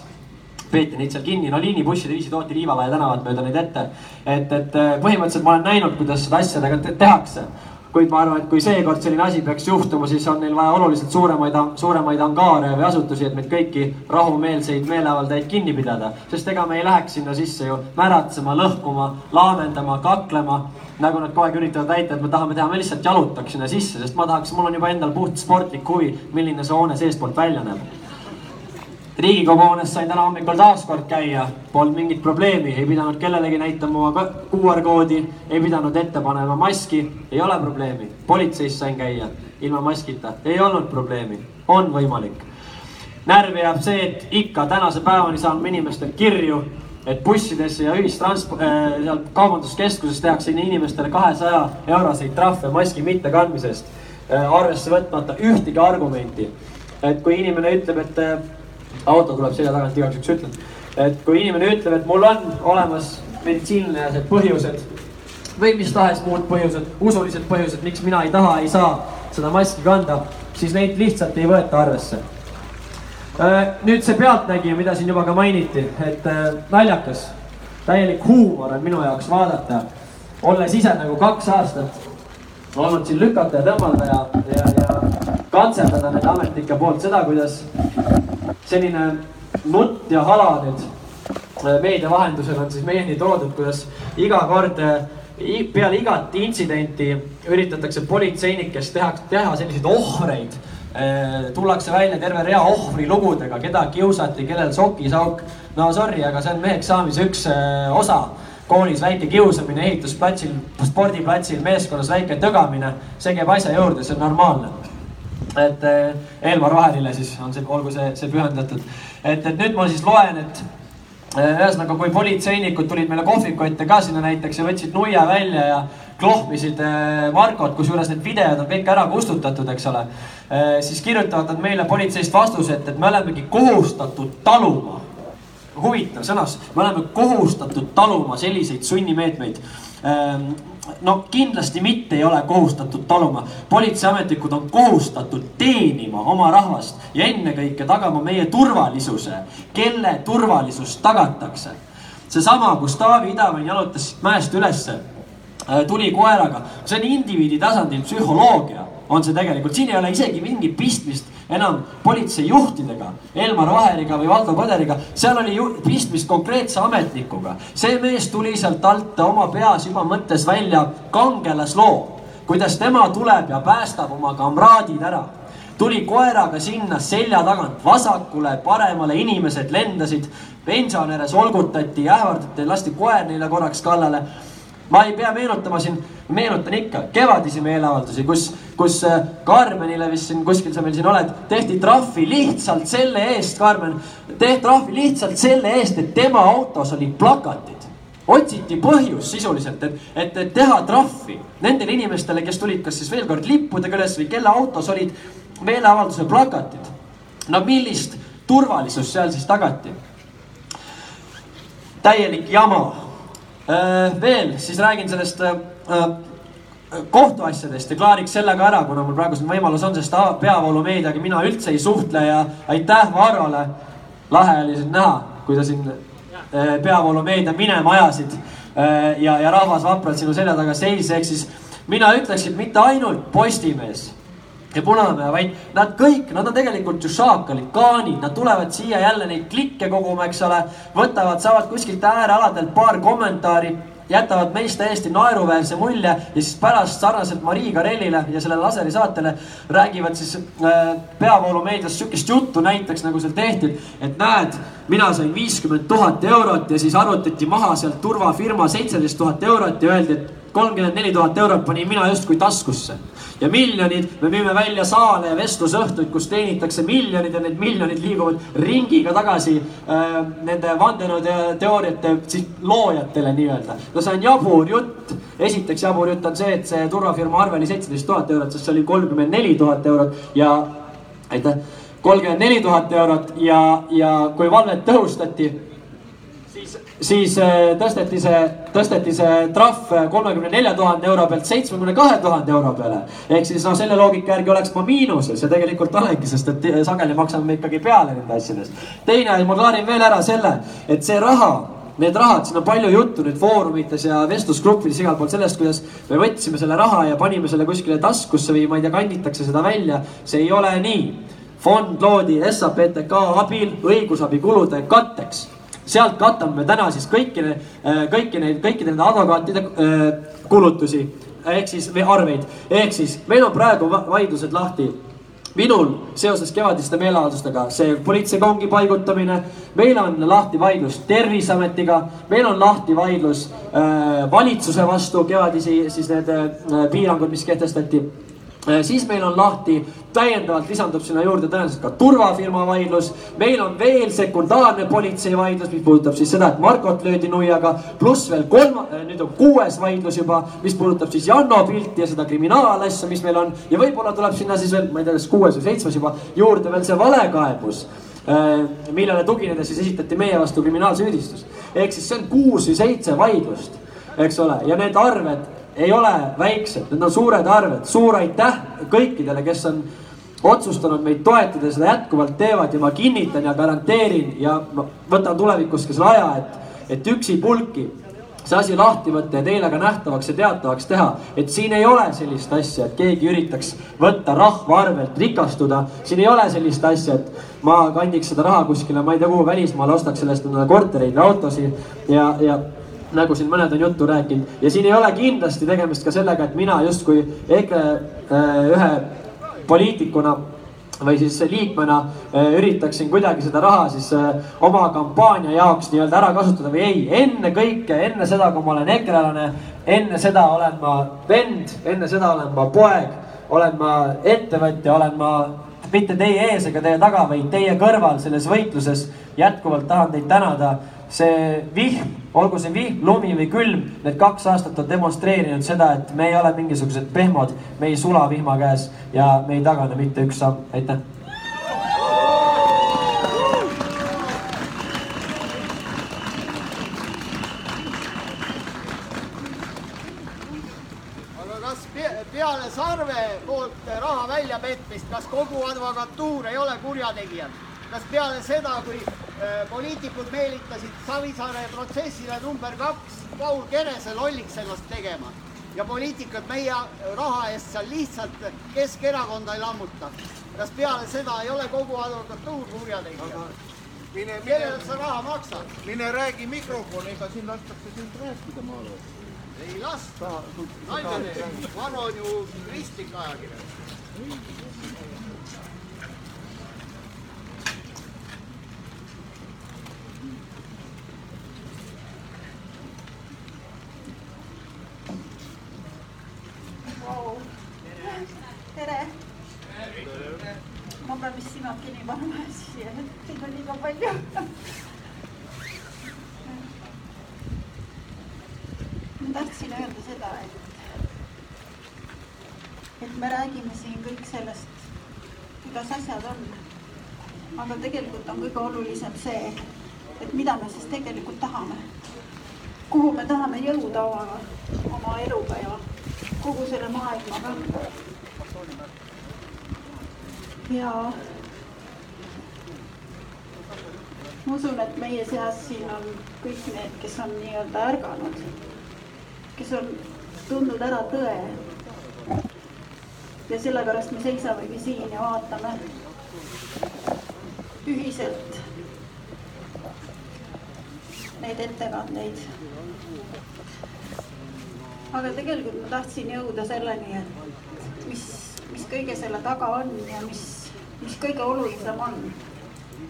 peeti neid seal kinni, no liinibusside viisi tooti Liivalaia tänavat mööda neid ette. et, et äh, põhimõtteliselt ma olen näinud, kuidas seda asjadega te tehakse. Kuid ma arvan, et kui seekord selline asi peaks juhtuma, siis on neil vaja oluliselt suuremaid, suuremaid angaare või asutusi, et meid kõiki rahumeelseid meeleavaldajaid kinni pidada. sest ega me ei läheks sinna sisse ju märatsema, lõhkuma, laamendama, kaklema nagu nad kogu aeg üritavad väita, et me tahame teha, me lihtsalt jalutaks sinna sisse, sest ma tahaks, mul on juba endal puht sportlik huvi, milline see hoone seestpoolt välja näeb. Riigikogu hoones sain täna hommikul taas kord käia, polnud mingit probleemi, ei pidanud kellelegi näitama oma QR koodi, ei pidanud ette panema maski, ei ole probleemi. politseis sain käia ilma maskita, ei olnud probleemi, on võimalik. närvi jääb see, et ikka tänase päevani saan ma inimestelt kirju et bussidesse ja ühistransport äh,, seal kaubanduskeskuses tehakse inimestele kahesaja euroseid trahve maski mittekandmise eest äh,. arvesse võtmata ühtegi argumenti. et kui inimene ütleb, et äh, auto tuleb selja tagant, igaks juhuks ütlen. et kui inimene ütleb, et mul on olemas meditsiinilised põhjused või mis tahes muud põhjused, usulised põhjused, miks mina ei taha, ei saa seda maski kanda, siis neid lihtsalt ei võeta arvesse Äh, nüüd see Pealtnägija, mida siin juba ka mainiti, et äh, naljakas, täielik huumor on minu jaoks vaadata, olles ise nagu kaks aastat olnud siin lükata ja tõmmata ja, ja, ja kantseldada nende ametnike poolt seda, kuidas selline nutt ja hala nüüd äh, meedia vahendusel on siis meieni toodud, kuidas iga kord peale igat intsidenti üritatakse politseinikest teha, teha selliseid ohvreid Äh, tullakse välja terve rea ohvrilugudega, keda kiusati, kellel sokisauk. no sorry, aga see on meheks saamise üks äh, osa. koolis väike kiusamine, ehitusplatsil, spordiplatsil, meeskonnas väike tõgamine, see käib asja juurde, see on normaalne. Et äh, Elmar Vaherile siis on see, olgu see, see pühendatud. et, et nüüd ma siis loen, et ühesõnaga, kui politseinikud tulid meile kohviku ette ka sinna näiteks ja võtsid nuia välja ja klohmisid Markot, kusjuures need videod on kõik ära kustutatud, eks ole siis kirjutavad nad meile politseist vastuse, et, et me olemegi kohustatud taluma. huvitav sõnas, me oleme kohustatud taluma selliseid sunnimeetmeid. No kindlasti mitte ei ole kohustatud taluma, politseiametnikud on kohustatud teenima oma rahvast ja ennekõike tagama meie turvalisuse, kelle turvalisust tagatakse. seesama, kus Taavi Idavõin jalutas siit mäest ülesse, äh, tuli koeraga, see on indiviidi tasandil psühholoogia on see tegelikult, siin ei ole isegi mingit pistmist enam politseijuhtidega, Elmar Vaheriga või Valdo Põderiga, seal oli ju pistmist konkreetse ametnikuga. see mees tuli sealt alt oma peas juba mõttes välja kangelasloo, kuidas tema tuleb ja päästab oma kamraadid ära. Tuli koeraga sinna selja tagant vasakule, paremale, inimesed lendasid, pensionäre solgutati, ähvardati, lasti koer neile korraks kallale. Ma ei pea meenutama siin, meenutan ikka kevadisi meeleavaldusi, kus, kus äh, Karmenile vist siin kuskil sa meil siin oled, tehti trahvi lihtsalt selle eest, Karmen, tehti trahvi lihtsalt selle eest, et tema autos olid plakatid. otsiti põhjus sisuliselt, et, et, et teha trahvi nendele inimestele, kes tulid kas siis veel kord lippudega üles või kelle autos olid meeleavalduse plakatid. no millist turvalisust seal siis tagati? täielik jama Äh, veel, siis räägin sellest äh, kohtuasjadest ja klaariks selle ka ära, kuna mul praegu siin võimalus on, sest peavoolumeediaga mina üldse ei suhtle ja aitäh Varrole. lahe oli sind näha, kui sa siin peavoolumeedia minema ajasid ja, ja rahvas vapralt sinu selja taga seisis, ehk siis mina ütleks, et mitte ainult Postimees ja Punamäe, vaid nad kõik, nad on tegelikult ju šaakalid, kaanid, nad tulevad siia jälle neid klikke koguma, eks ole. võtavad, saavad kuskilt äärealadelt paar kommentaari jätavad meist täiesti naeruväärse mulje ja siis pärast sarnaselt Marii Karellile ja sellele Laseri saatele räägivad siis äh, peavoolumeedias sihukest juttu näiteks nagu seal tehti, et näed, mina sain viiskümmend tuhat eurot ja siis arvutati maha sealt turvafirma seitseteist tuhat eurot ja öeldi, et kolmkümmend neli tuhat eurot panin mina justkui taskusse. ja miljonid, me müüme välja saale ja vestlusõhtuid, kus teenitakse miljonid ja need miljonid liiguvad ringiga tagasi äh, nende vandenõuteooriate siis loojatele nii-öelda. no see on jabur jutt. esiteks jabur jutt on see, et see turvafirma arve oli seitseteist tuhat eurot, sest see oli kolmkümmend neli tuhat eurot ja aitäh, kolmkümmend neli tuhat eurot ja, ja kui valvet tõhustati siis, äh, tõsteti see, tõsteti see trahv kolmekümne nelja tuhande euro pealt seitsmekümne kahe tuhande euro peale. ehk siis noh, selle loogika järgi oleks ma miinuses ja tegelikult olengi, sest et sageli maksame me ikkagi peale nende asjadest. teine, ma klaarin veel ära selle, et see raha need rahad, siin on palju juttu nüüd foorumites ja vestlusgruppides igal pool sellest, kuidas me võtsime selle raha ja panime selle kuskile taskusse või ma ei tea, kanditakse seda välja. see ei ole nii. fond loodi SAPTK abil õigusabikulude katteks sealt katame me täna siis kõiki, äh, kõiki neid, kõikide nende advokaatide äh, kulutusi ehk siis või arveid, ehk siis meil on praegu vaidlused lahti. Minul seoses kevadiste meeleavaldustega see politseikongi paigutamine, meil on lahti vaidlus Terviseametiga, meil on lahti vaidlus äh, valitsuse vastu kevadisi siis need äh, piirangud, mis kehtestati siis meil on lahti, täiendavalt lisandub sinna juurde tõenäoliselt ka turvafirma vaidlus. meil on veel sekundaarne politsei vaidlus, mis puudutab siis seda, et Markot löödi nuiaga. pluss veel kolma, äh, nüüd on kuues vaidlus juba, mis puudutab siis Janno pilti ja seda kriminaalasja, mis meil on. ja võib-olla tuleb sinna siis veel, ma ei tea, kas kuues või seitsmes juba juurde veel see valekaebus äh, millele tuginedes siis esitati meie vastu kriminaalsüüdistus. ehk siis see on kuus või seitse vaidlust, eks ole, ja need arved ei ole väiksed, need on suured arved, suur aitäh kõikidele, kes on otsustanud meid toetada ja seda jätkuvalt teevad ja ma kinnitan ja garanteerin ja võtan tulevikus ka selle aja, et, et üksipulki see asi lahti võtta ja teile ka nähtavaks ja teatavaks teha, et siin ei ole sellist asja, et keegi üritaks võtta rahva arvelt rikastuda. siin ei ole sellist asja, et ma kandiks seda raha kuskile, ma ei tea kuhu välismaale, ostaks sellest endale kortereid ja autosid ja, ja nagu siin mõned on juttu rääkinud ja siin ei ole kindlasti tegemist ka sellega, et mina justkui EKRE äh, ühe poliitikuna või siis liikmena äh, üritaksin kuidagi seda raha siis äh, oma kampaania jaoks nii-öelda ära kasutada või ei. ennekõike, enne seda, kui ma olen ekrelane, enne seda olen ma vend, enne seda olen ma poeg, olen ma ettevõtja, olen ma mitte teie ees ega teie taga, vaid teie kõrval selles võitluses. jätkuvalt tahan teid tänada see vihm, olgu see vihm, lumi või külm, need kaks aastat on demonstreerinud seda, et me ei ole mingisugused pehmod, me ei sula vihma käes ja me ei tagane mitte üks samm, aitäh.
peale Sarve poolt raha väljapetmist, kas kogu advokatuur ei ole kurjategijad? Kas peale seda, kui äh, poliitikud meelitasid Savisaare protsessile number kaks Paul Kerese lolliks ennast tegema ja poliitikud meie raha eest seal lihtsalt Keskerakonda ei lammuta. kas peale seda ei ole kogu advokatuur kurjategija? kellele sa raha maksad?
mine räägi mikrofoni, ega siin lastakse sind rääkida, ma arvan.
ei lasta, nalja teed, Vano on ju kristlik ajakirjanik.
tere! ma pean vist silmad kinni panema siia, teid on liiga palju. ma tahtsin öelda seda, et, et me räägime siin kõik sellest, kuidas asjad on. aga tegelikult on kõige olulisem see, et mida me siis tegelikult tahame. kuhu me tahame jõuda oma, oma eluga ja kogu selle maailmaga ja ma usun, et meie seas siin on kõik need, kes on nii-öelda ärganud, kes on tundnud ära tõe. ja sellepärast me seisamegi siin ja vaatame ühiselt neid ettekandeid. aga tegelikult ma tahtsin jõuda selleni, et mis, mis kõige selle taga on ja mis, mis kõige olulisem on,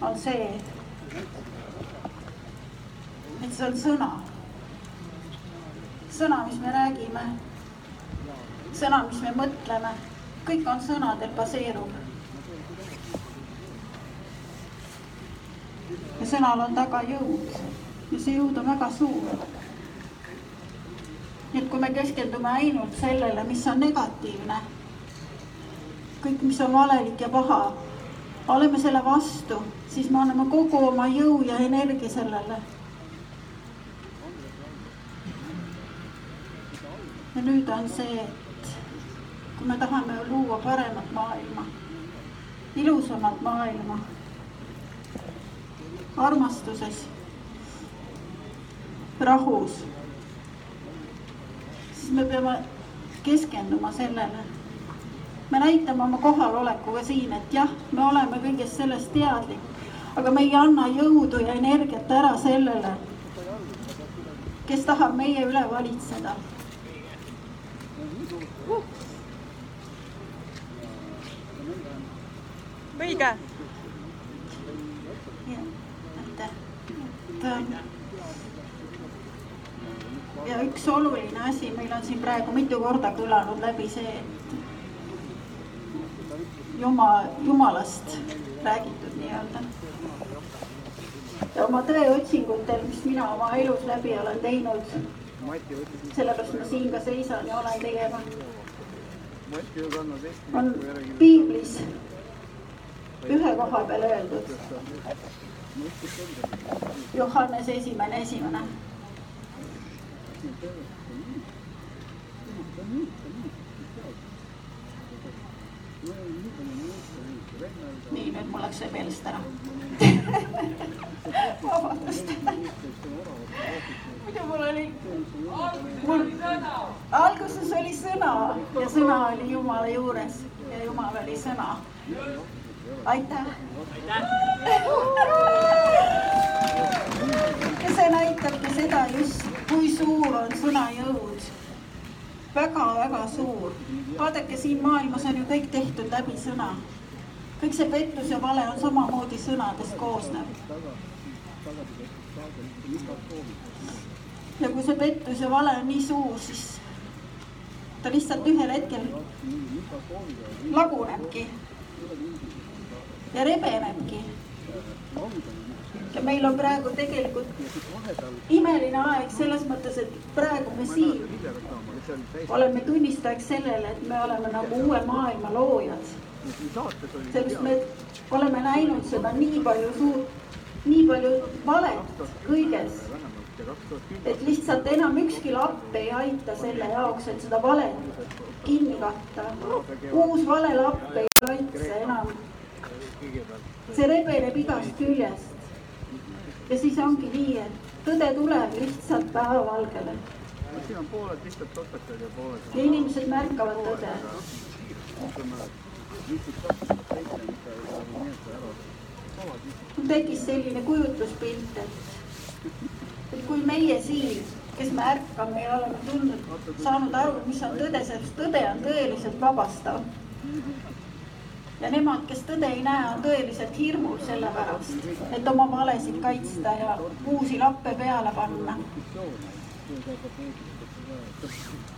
on see, et see on sõna. sõna, mis me räägime, sõna, mis me mõtleme, kõik on sõnadel baseeruv. ja sõnal on taga jõud ja see jõud on väga suur. nii et kui me keskendume ainult sellele, mis on negatiivne, kõik, mis on valelik ja paha, oleme selle vastu, siis me anname kogu oma jõu ja energia sellele. ja nüüd on see, et kui me tahame luua paremat maailma, ilusamat maailma, armastuses rahus, siis me peame keskenduma sellele. me näitame oma kohalolekuga siin, et jah, me oleme kõigest sellest teadlik, aga me ei anna jõudu ja energiat ära sellele, kes tahab meie üle valitseda.
õige.
aitäh. et ja üks oluline asi, meil on siin praegu mitu korda kõlanud läbi see, et Jumal, Jumalast räägitud nii-öelda. ja oma tõeotsingutel, mis mina oma elus läbi olen teinud, sellepärast ma siin ka seisan ja olen teiega, on piiblis ühe koha peal öeldud. Johannes esimene, esimene nii, nüüd mul läks see meelest ära vabandust muidu mul oli, mul alguses oli sõna ja sõna oli Jumala juures ja Jumal oli sõna. aitäh. Ja see näitabki seda just kui suur on sõna jõud väga,. väga-väga suur. vaadake, siin maailmas on ju kõik tehtud läbi sõna. kõik see pettus ja vale on samamoodi sõnadest koosnev. ja kui see pettus ja vale on nii suur, siis ta lihtsalt ühel hetkel lagunebki ja rebenebki ja meil on praegu tegelikult imeline aeg selles mõttes, et praegu me siin oleme tunnistajaks sellele, et me oleme nagu uue maailma loojad. sellepärast me oleme näinud seda nii palju suurt, nii palju valet kõiges, et lihtsalt enam ükski lapp ei aita selle jaoks, et seda valet kinni katta. uus valelapp ei kaitse enam. see rebeneb igast küljest ja siis ongi nii, et tõde tuleb lihtsalt päevavalgele.
siin on pooled lihtsalt topeltad ja pooled.
ja inimesed märkavad tõde. mul tekkis selline kujutluspilt, et, et kui meie siin, kes me ärkame ja oleme tundnud, saanud aru, mis on tõde, sest tõde on tõeliselt vabastav ja nemad, kes tõde ei näe, on tõeliselt hirmul selle pärast, et oma valesid kaitsta ja uusi lappe peale panna.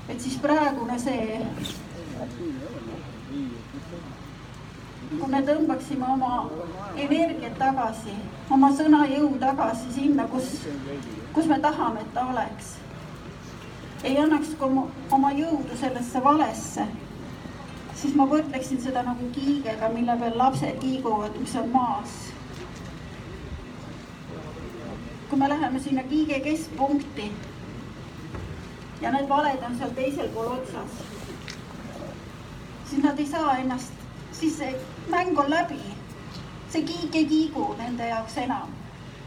et siis praegune see, kui me tõmbaksime oma energiat tagasi, oma sõnajõu tagasi sinna, kus, kus me tahame, et ta oleks. ei annaks oma jõudu sellesse valesse siis ma võrdleksin seda nagu kiigega, mille peal lapsed kiiguvad, mis on maas. kui me läheme sinna kiige keskpunkti ja need valed on seal teisel pool otsas, siis nad ei saa ennast, siis see mäng on läbi. see kiig ei kiigu nende jaoks enam.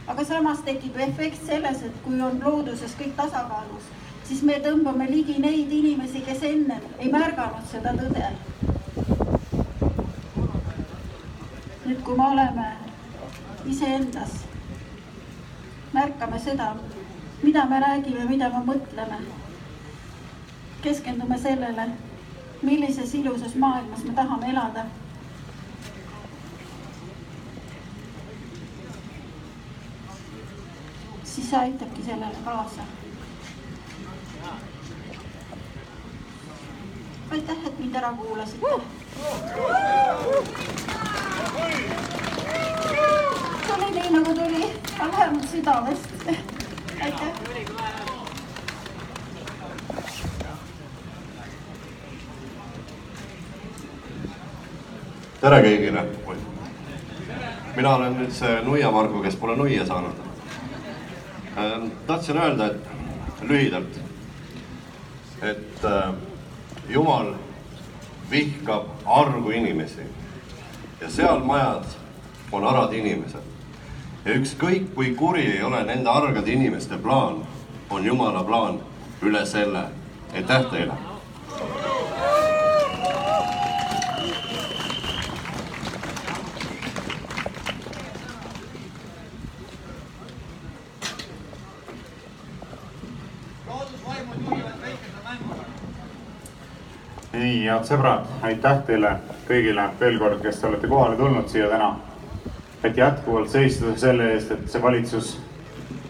aga samas tekib efekt selles, et kui on looduses kõik tasakaalus, siis me tõmbame ligi neid inimesi, kes enne ei märganud seda tõde nüüd, kui me oleme iseendas, märkame seda, mida me räägime, mida me mõtleme, keskendume sellele, millises ilusas maailmas me tahame elada. siis see aitabki sellele kaasa. Aitäh, et mind ära kuulasite. tuli nii nagu tuli, aga vähemalt südamest. aitäh.
tere kõigile. mina olen nüüd see nuiamargu, kes pole nuia saanud. tahtsin öelda, et lühidalt, et äh, Jumal vihkab argu inimesi ja seal majas on arad inimesed. ja ükskõik kui kuri ei ole nende argade inimeste plaan, on Jumala plaan üle selle. aitäh teile
nii, head sõbrad, aitäh teile kõigile veel kord, kes te olete kohale tulnud siia täna. et jätkuvalt seista selle eest, et see valitsus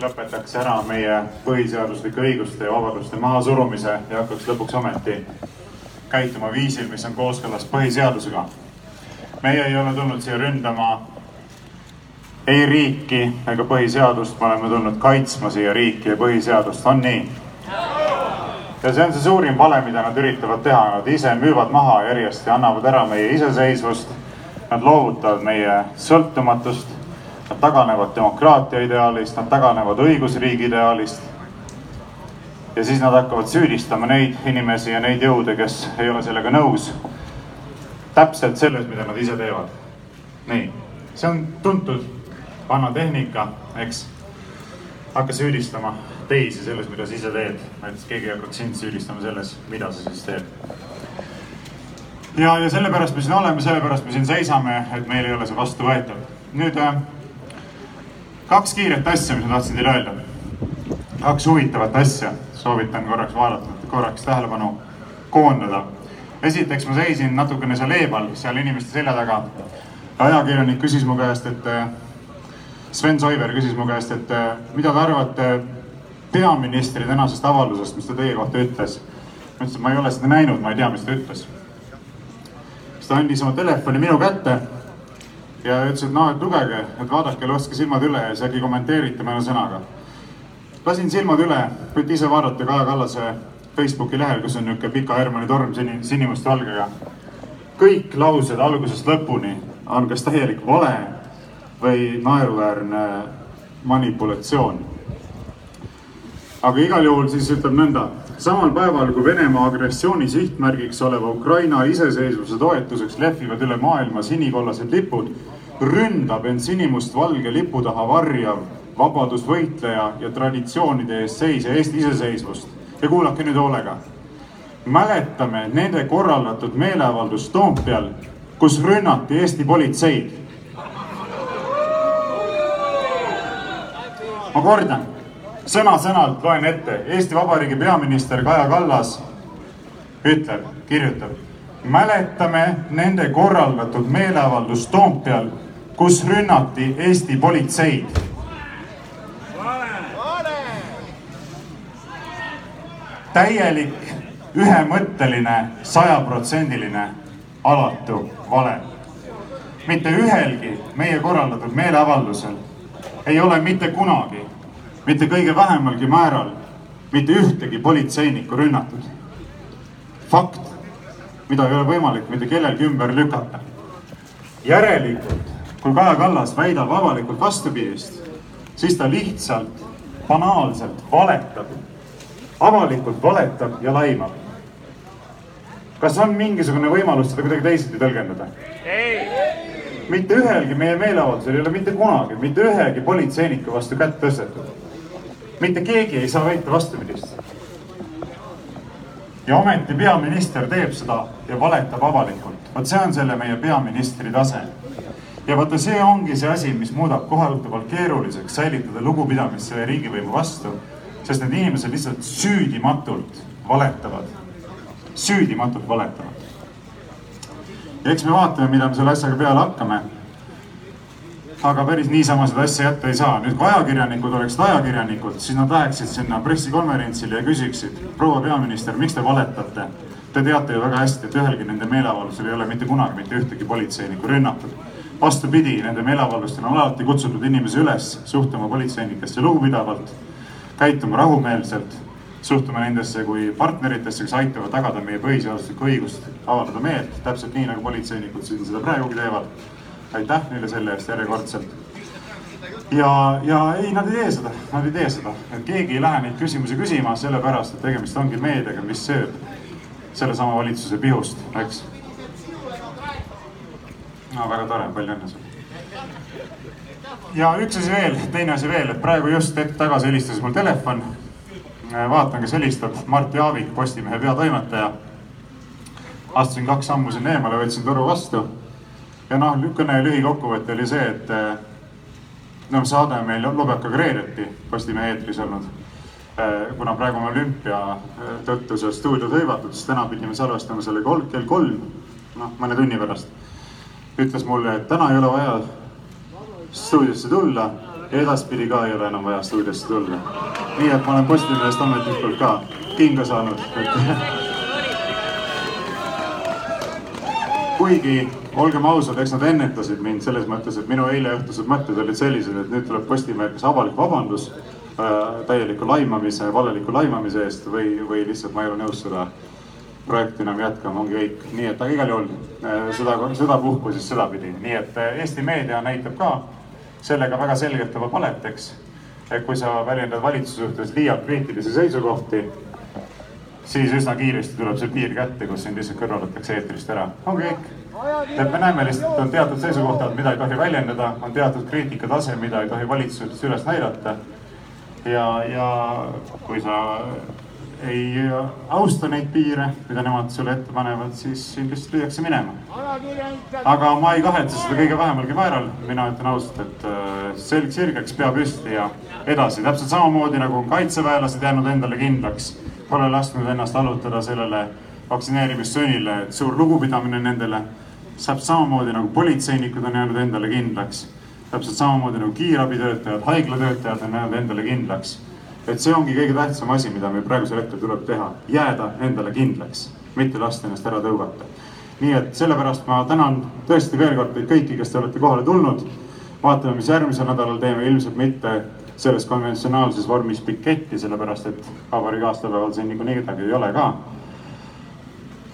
lõpetaks ära meie põhiseaduslike õiguste ja vabaduste mahasurumise ja hakkaks lõpuks ometi käituma viisil, mis on kooskõlas põhiseadusega. meie ei ole tulnud siia ründama ei riiki ega põhiseadust, me oleme tulnud kaitsma siia riiki ja põhiseadust, on nii? Ja see on see suurim vale, mida nad üritavad teha, nad ise müüvad maha järjest ja annavad ära meie iseseisvust. Nad loovutavad meie sõltumatust, nad taganevad demokraatia ideaalist, nad taganevad õigusriigi ideaalist. ja siis nad hakkavad süüdistama neid inimesi ja neid jõude, kes ei ole sellega nõus. täpselt selles, mida nad ise teevad. nii, see on tuntud vana tehnika, eks. hakka süüdistama teisi selles, mida sa ise teed. näiteks keegi ei hakkaks sind süüdistama selles, mida sa siis teed. ja, ja sellepärast me siin oleme, sellepärast me siin seisame, et meil ei ole see vastuvõetav. nüüd äh, kaks kiiret asja, mis ma tahtsin teile öelda. kaks huvitavat asja, soovitan korraks vaadata, korraks tähelepanu koondada. esiteks ma seisin natukene seal eemal, seal inimeste selja taga. ajakirjanik küsis mu käest, et äh, Sven Soiver küsis mu käest, et äh, mida te arvate peaministri tänasest avaldusest, mis ta teie kohta ütles. ma ütlesin, et ma ei ole seda näinud, ma ei tea, mis ta ütles. siis ta andis oma telefoni minu kätte ja ütles, et noh, et lugege, et vaadake, laske silmad üle ja siis äkki kommenteerite mõne sõnaga. lasin silmad üle, võite ise vaadata Kaja Kallase Facebooki lehel, kus on niisugune pika Hermanni torm sini, sinimustvalgega. kõik laused algusest lõpuni on kas täielik vale või naeruväärne manipulatsioon aga igal juhul siis ütleb nõnda. samal päeval, kui Venemaa agressiooni sihtmärgiks oleva Ukraina iseseisvuse toetuseks lehvivad üle maailma sinikollased lipud, ründab end sinimustvalge lipu taha varjav vabadusvõitleja ja traditsioonide eest seisja Eesti iseseisvust. ja kuulake nüüd hoolega. mäletame nende korraldatud meeleavaldust Toompeal, kus rünnati Eesti politseid. ma kordan sõna-sõnalt loen ette, Eesti Vabariigi peaminister Kaja Kallas ütleb, kirjutab. mäletame nende korraldatud meeleavaldust Toompeal, kus rünnati Eesti politseid. täielik, ühemõtteline, sajaprotsendiline, alatu vale. mitte ühelgi meie korraldatud meeleavaldusel ei ole mitte kunagi mitte kõige vähemalgi määral mitte ühtegi politseinikku rünnatud. fakt, mida ei ole võimalik mitte kellelgi ümber lükata. järelikult, kui Kaja Kallas väidab avalikult vastupidist, siis ta lihtsalt banaalselt valetab, avalikult valetab ja laimab. kas on mingisugune võimalus seda kuidagi teisiti tõlgendada? mitte ühelgi meie meeleavaldusel ei ole mitte kunagi mitte ühegi politseiniku vastu kätt tõstetud mitte keegi ei saa väita vastupidist. ja ometi peaminister teeb seda ja valetab avalikult. vot see on selle meie peaministri tase. ja vaata, see ongi see asi, mis muudab kohutavalt keeruliseks säilitada lugupidamist selle riigivõimu vastu, sest need inimesed lihtsalt süüdimatult valetavad, süüdimatult valetavad. ja eks me vaatame, mida me selle asjaga peale hakkame. Aga päris niisama seda asja jätta ei saa. nüüd, kui ajakirjanikud oleksid ajakirjanikud, siis nad läheksid sinna pressikonverentsile ja küsiksid, proua peaminister, miks te valetate? Te teate ju väga hästi, et ühelgi nende meeleavaldusel ei ole mitte kunagi mitte ühtegi politseinikku rünnatud. vastupidi, nende meeleavaldustel on alati kutsutud inimesi üles suhtuma politseinikesse lugupidavalt, käituma rahumeelselt, suhtuma nendesse kui partneritesse, kes aitavad tagada meie põhiseaduslikku õigust avaldada meelt, täpselt nii nagu politseinikud siin seda praegugi teevad. Aitäh neile selle eest järjekordselt. ja, ja ei, nad ei tee seda, nad ei tee seda, et keegi ei lähe neid küsimusi küsima, sellepärast et tegemist ongi meediaga, mis sööb sellesama valitsuse pihust, eks. no väga tore, palju õnne sulle. ja üks asi veel, teine asi veel, et praegu just hetk tagasi helistas mul telefon. vaatan, kes helistab, Mart Jaavik, Postimehe peatoimetaja. astusin kaks sammu sinna eemale, võtsin toru vastu. Ja noh, kõne lühikokkuvõte oli see, et no saade meil Lubjaka Greereti Postimehe eetris olnud kuna praegu on olümpia tõttu seal stuudiod hõivatud, siis täna pidime salvestama selle kol kell kolm, noh, mõne tunni pärast. ütles mulle, et täna ei ole vaja stuudiosse tulla ja edaspidi ka ei ole enam vaja stuudiosse tulla. nii et ma olen Postimehest ametlikult ka kinga saanud kuigi olgem ausad, eks nad ennetasid mind selles mõttes, et minu eileõhtused mõtted olid sellised, et nüüd tuleb Postimehe kas avalik vabandus äh, täieliku laimamise, valeliku laimamise eest või, või lihtsalt ma ei ole nõus seda projekti enam jätkama, ongi kõik. nii et aga igal juhul äh, seda, sedapuhku siis sedapidi, nii et äh, Eesti meedia näitab ka sellega väga selgelt oma valet, eks. et kui sa väljendad valitsuse suhtes liialt kriitilisi seisukohti, siis üsna kiiresti tuleb see piir kätte, kus sind lihtsalt kõrvaldatakse eetrist ära, ongi kõik et me näeme lihtsalt, on teatud seisukohtad, mida ei tohi väljendada, on teatud kriitika tase, mida ei tohi valitsuses üles näidata. ja, ja kui sa ei austa neid piire, mida nemad sulle ette panevad, siis sind lihtsalt lüüakse minema. aga ma ei kahetse seda kõige vähemalgi määral, mina ütlen ausalt, et selg sirgeks, pea püsti ja edasi, täpselt samamoodi nagu on kaitseväelased jäänud endale kindlaks, pole lasknud ennast allutada sellele vaktsineerimissunnile, et suur lugupidamine nendele täpselt samamoodi nagu politseinikud on jäänud endale kindlaks, täpselt samamoodi nagu kiirabitöötajad, haiglatöötajad on jäänud endale kindlaks. et see ongi kõige tähtsam asi, mida meil praegusel hetkel tuleb teha, jääda endale kindlaks, mitte lasta ennast ära tõugata. nii et sellepärast ma tänan tõesti veel kord teid kõiki, kes te olete kohale tulnud. vaatame, mis järgmisel nädalal teeme, ilmselt mitte selles konventsionaalses vormis piketti, sellepärast et vabariigi aastapäeval siin niikuinii kedagi ei ole ka.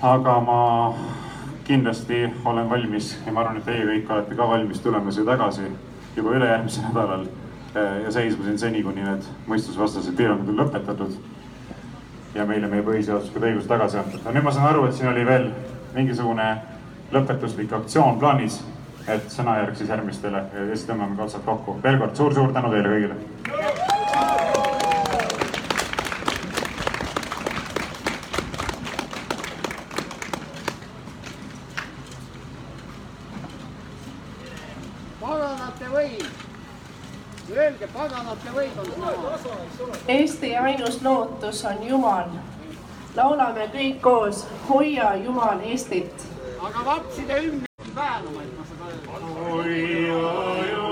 aga ma kindlasti olen valmis ja ma arvan, et teie kõik olete ka valmis tulema siia tagasi juba ülejärgmisel nädalal ja seisma siin seni, kuni need mõistusvastased piirangud on lõpetatud. ja meile meie põhiseaduslikud õigused tagasi antud. no nüüd ma saan aru, et siin oli veel mingisugune lõpetuslik aktsioon plaanis, et sõnajärg siis järgmistele ja siis tõmbame ka otsad kokku. veel kord suur-suur tänu teile kõigile.
paganate võim, öelge, paganate võim on sama.
Eesti ainus lootus on Jumal. laulame kõik koos, hoia Jumal Eestit.
aga vapside hümni väänama, et ma seda
hoia Jumal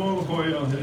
Jumal hoia hästi.